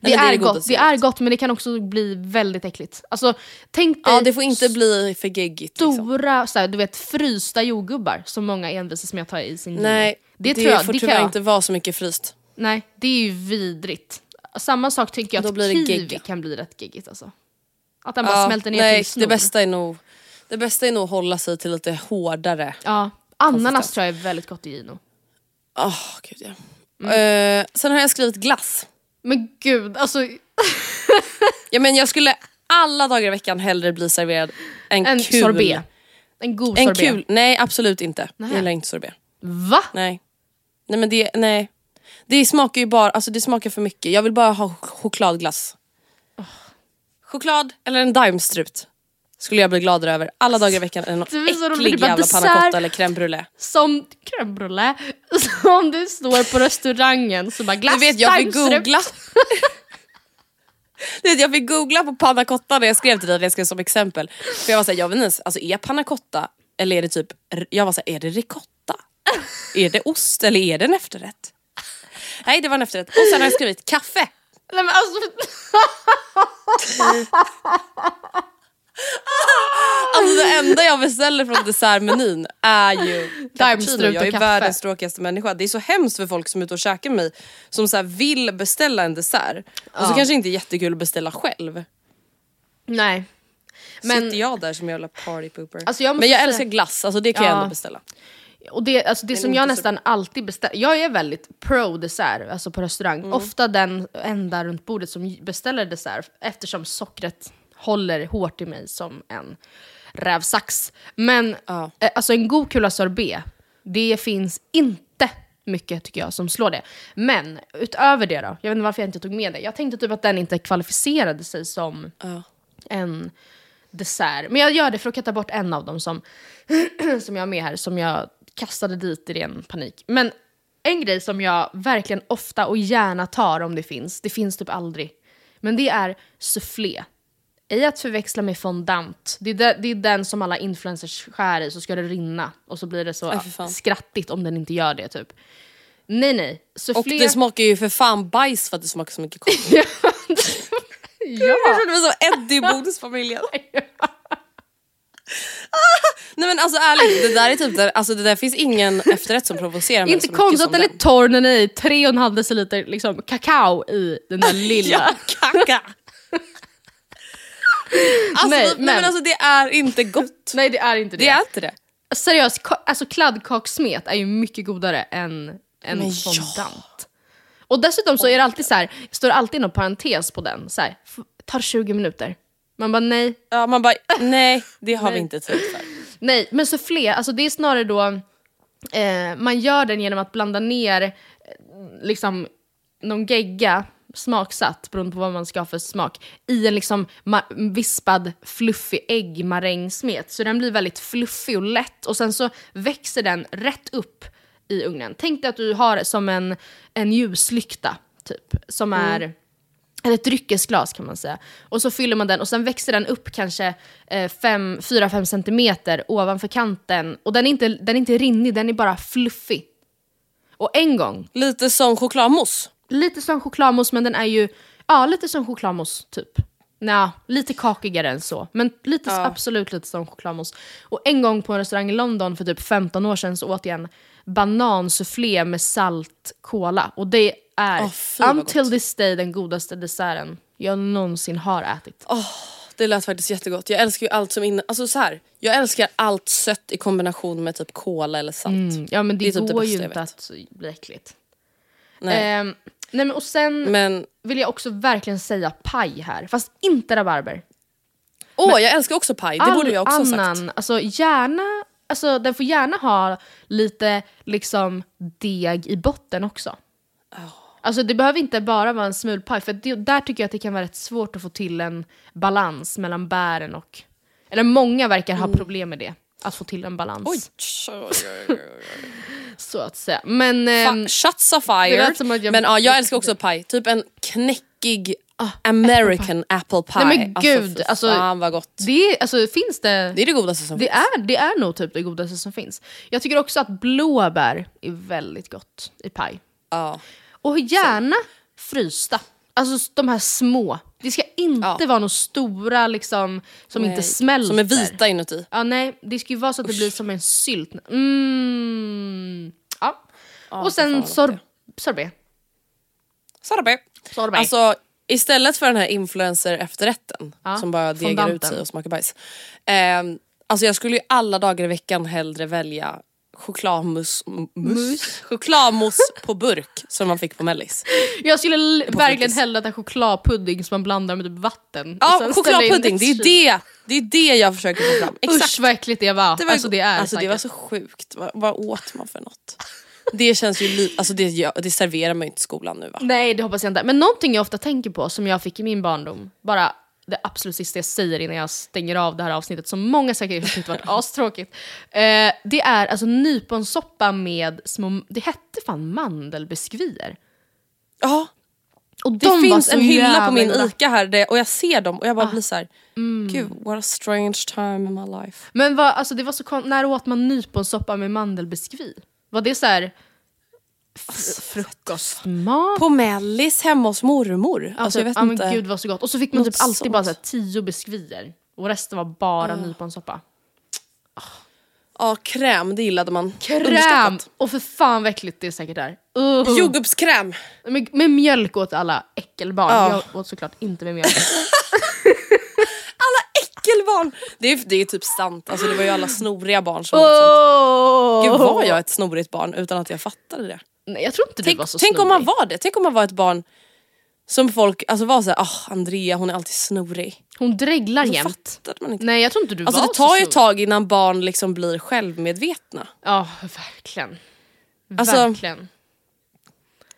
Det, är, gott, godaste det är gott men det kan också bli väldigt äckligt. Alltså, tänk dig Ja det får inte bli för geggigt. Liksom. stora så här, du vet, frysta jordgubbar som många envisas med att ha i sin Nej, Gino. det, tror jag, får det tyvärr jag. inte vara så mycket fryst. Nej, det är ju vidrigt. Samma sak tycker jag att det kiwi gegga. kan bli rätt geggigt alltså. Att den bara Ja, smälter ner nej, till snor. det bästa är nog det bästa är nog att hålla sig till lite hårdare. Ja, ananas tror jag är väldigt gott i Gino. Åh gud ja. Mm. Eh, sen har jag skrivit glass. Men gud, alltså Ja, men jag skulle alla dagar i veckan hellre bli serverad en, en kul... sorbet. En god En sorbet. kul, nej absolut inte. Nej. Jag gillar inte sorbet. Va? Nej. Nej men det, nej. Det smakar ju bara, alltså det smakar för mycket. Jag vill bara ha ch- chokladglass. Choklad eller en daimstrut. Skulle jag bli gladare över alla dagar i veckan än någon Du äcklig du jävla dessert. panna cotta eller crème brûlée. Som crème brûlée, som det står på restaurangen så bara glass, Du vet jag fick googla. Du vet, jag fick googla på panna cotta när jag skrev till dig, jag skrev som exempel. För jag var såhär, jag vet inte ens, alltså är panna cotta eller är det typ, jag var såhär, är det ricotta? Är det ost eller är det en efterrätt? Nej det var en efterrätt. Och sen har jag skrivit kaffe. Nej, men alltså, Alltså det enda jag beställer från dessertmenyn är ju cappuccino. Jag är kaffe. världens tråkigaste människa. Det är så hemskt för folk som är ute och käkar med mig som så vill beställa en dessert. Och så kanske inte är jättekul att beställa själv. nej. Men, Sitter jag där som jävla party pooper. Alltså jag Men jag älskar glass, alltså det kan jag Ja. ändå beställa. och det, alltså det som jag inte så- nästan alltid beställer, jag är väldigt pro dessert alltså på restaurang. Mm. Ofta den enda runt bordet som beställer dessert eftersom sockret håller hårt i mig som en rävsax. Men Ja. eh, alltså en god kula sorbet, det finns inte mycket tycker jag som slår det. Men utöver det då, jag vet inte varför jag inte tog med det. Jag tänkte typ att den inte kvalificerade sig som Ja. en dessert. Men jag gör det för att katta bort en av dem som, som jag har med här, som jag kastade dit i ren panik. Men en grej som jag verkligen ofta och gärna tar om det finns, det finns typ aldrig, men det är soufflé. Ej att förväxla med fondant. Det är, de, det är den som alla influencers skär i så ska det rinna och så blir det så Aj, skrattigt om den inte gör det typ. Nej nej, Och soufflé... det smakar ju för fan bajs för att det smakar så mycket kokt. ja. Jag känner mig som Eddie i Bonusfamiljen. Nej men alltså ärligt, det där är typ där, alltså det där finns ingen efterrätt som provocerar mig Inte konstigt att den är den. torr när ni är 3,5 deciliter liksom, kakao i den där lilla. Ja, kaka! Alltså, Nej, nej, men men- alltså det är inte gott. Nej det är inte det. Det är inte det. Seriöst, alltså kladdkakssmet är ju mycket godare än, än Men ja. fondant. Och dessutom så är det alltid så här, står det alltid någon parentes på den, så här, tar 20 minuter. Man bara nej, Ja, man bara, nej det har vi Nej. inte tid för. nej. Men soufflé, alltså det är snarare då, eh, man gör den genom att blanda ner eh, liksom någon gegga smaksatt, beroende på vad man ska ha för smak, i en liksom vispad fluffig äggmarängsmet. Så den blir väldigt fluffig och lätt och sen så växer den rätt upp i ugnen. Tänk dig att du har som en, en ljuslykta, typ, som är eller ett dryckesglas kan man säga. Och så fyller man den och sen växer den upp kanske eh, 4-5 centimeter ovanför kanten. Och den är, inte, den är inte rinnig, den är bara fluffig. Och en gång, Lite som chokladmousse. Lite som chokladmousse men den är ju, ja lite som chokladmousse typ. Nja, lite kakigare än så. Men lite, Ja. absolut lite som chokladmousse. Och en gång på en restaurang i London för typ 15 år sedan så åt jag en banansufflé med salt cola. Och det är Åh, fy until this day den godaste desserten jag någonsin har ätit. Det lät faktiskt jättegott. Jag älskar ju allt som inne... Alltså så här, jag älskar allt sött i kombination med typ kola eller salt. Mm, ja men det, Det är typ det går ju inte att bli äckligt. Nej. Nej men och sen Men, vill jag också verkligen säga paj här, fast inte rabarber. åh jag älskar också paj, det borde jag också ha sagt. annan, alltså gärna, alltså den får gärna ha lite liksom deg i botten också. Alltså det behöver inte bara vara en smulpaj, för det, där tycker jag att det kan vara rätt svårt att få till en balans mellan bären och... Eller många verkar Mm. ha problem med det. Att få till en balans. Oj. Så att säga. Men... ehm, Shots of fire. som att jag- Men ja, jag älskar också paj. Typ en knäckig American apple pie. Nej, men gud, fy alltså- fan vad gott. det är, alltså, finns det... Det är det godaste som Det finns. är, det är nog typ det godaste som finns. Jag tycker också att blåbär är väldigt gott i paj. Ja. Och gärna frysta. Alltså de här små. Det ska inte Ja. vara några stora liksom, som inte Nej, smälter. Som är vita inuti. Ja, nej, det ska ju vara så att det blir som en sylt. Mm. Ja. Ja, Och sen sor sorbet. Sorbet. Sorbet. Alltså istället för den här influencer efterrätten Ja, som bara degar ut sig och smakar bajs. ehm, alltså jag skulle ju alla dagar i veckan hellre välja chokladmousse m- mus? chokladmousse på burk som man fick på mellis. Jag skulle På verkligen hellre äta chokladpudding som man blandar med typ vatten. Ja chokladpudding, det är det, det är det jag försöker få fram. Exakt. Usch vad äckligt det var. Det var, alltså det är alltså, det var så sjukt, vad, vad åt man för något? Det känns ju alltså det, det serverar man ju inte i skolan nu va? Nej det hoppas jag inte. Men någonting jag ofta tänker på som jag fick i min barndom, bara det absolut sista jag säger innan jag stänger av det här avsnittet som många säkert tyckte varit astråkigt. Eh, det är alltså nyponsoppa med små, det hette fan mandelbiskvier. Ja, Och det de var finns en hylla på min. ICA här där, och jag ser dem och jag bara blir så här. gud what a strange time in my life. Men vad, alltså det var så när åt man nyponsoppa med mandelbiskvi? Var det så här f- frukostmat? På mellis hemma hos mormor. Alltså jag vet inte. men gud vad så gott. Och så fick man Något typ alltid sånt. bara så här, tio biskvier. Och resten var bara nyponsoppa. Ja kräm, det gillade man. Kräm! Och för fan vad äckligt det är säkert där. Uh. Jordgubbskräm. Med, med mjölk åt alla äckelbarn. Ja. Jag åt såklart inte med mjölk. Äckelbarn. Det är, det är typ sant, alltså, det var ju alla snoriga barn som åt sånt. Gud var jag ett snorigt barn utan att jag fattade det? Nej, jag tror inte du Tänk, var så tänk om man snorig. var det, tänk om man var ett barn som folk alltså var såhär, ah Andrea hon är alltid snorig. Hon dreglar Så jämt. man inte. Nej jag tror inte du Alltså var det tar så ju ett snorig. tag innan barn liksom blir självmedvetna. Ja verkligen. Alltså, verkligen.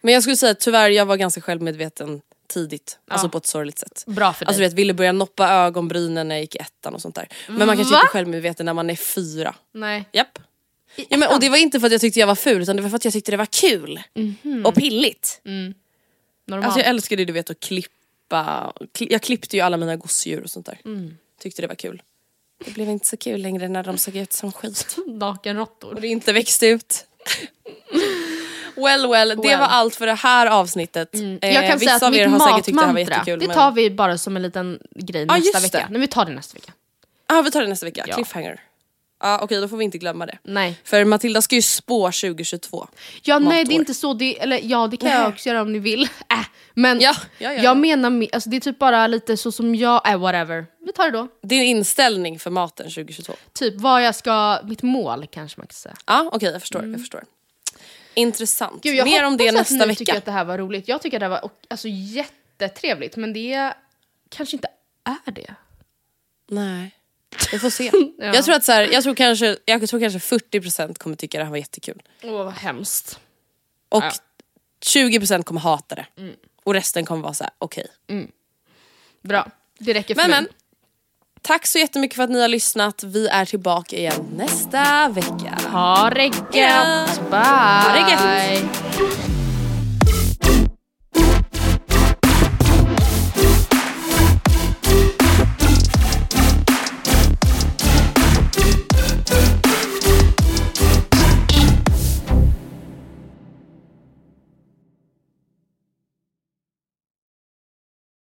Men jag skulle säga tyvärr jag var ganska självmedveten tidigt. Alltså på ett sorgligt sätt. Bra för dig. Alltså du vet, ville börja noppa ögonbrynen när jag gick i ettan och sånt där. Men man kanske Va? inte är självmedveten när man är fyra. Nej. Japp. Ja, men, och det var inte för att jag tyckte jag var ful utan det var för att jag tyckte det var kul. Och pilligt. Normalt. Alltså jag älskade du vet att klippa. Kli- Jag klippte ju alla mina gosedjur och sånt där. Tyckte det var kul. Det blev inte så kul längre när de såg ut som skit. Och Nakenråttor. det inte växte ut. Well well, det Well. var allt för det här avsnittet. Eh, Jag kan säga vissa att av er mitt har säkert tyckt det här var matmantra, jättekul. det men- tar vi bara som en liten grej nästa just vecka. det. Nej, vi tar det nästa vecka. Ja vi tar det nästa vecka, Ja. cliffhanger. Ja okej då får vi inte glömma det. Nej. För Matilda ska ju spå 2022. Ja nej Matår. det är inte så, det, eller ja det kan jag Nej. också göra om ni vill. Äh, men Ja, ja, ja, ja. jag menar, me- alltså, det är typ bara lite så som jag, äh, whatever. Vi tar det då. Din inställning för maten 2022. Typ vad jag ska, mitt mål kanske man kan säga. Ja okej jag förstår, jag förstår. Intressant. Mm. Gud, jag Mer om det nästa vecka. tycker att det här var roligt. Jag tycker att det här var alltså, jättetrevligt men det kanske inte är det. Nej. Vi får se. Ja. Jag tror att så här, jag tror kanske, jag tror kanske 40% kommer tycka det här var jättekul. Åh vad hemskt. Och Ja. 20% kommer hata det. Och resten kommer vara så här: okej. Bra, det räcker för Men mig. men. Tack så jättemycket för att ni har lyssnat. Vi är tillbaka igen nästa vecka. Ha det gött! Bye! Ha det gött.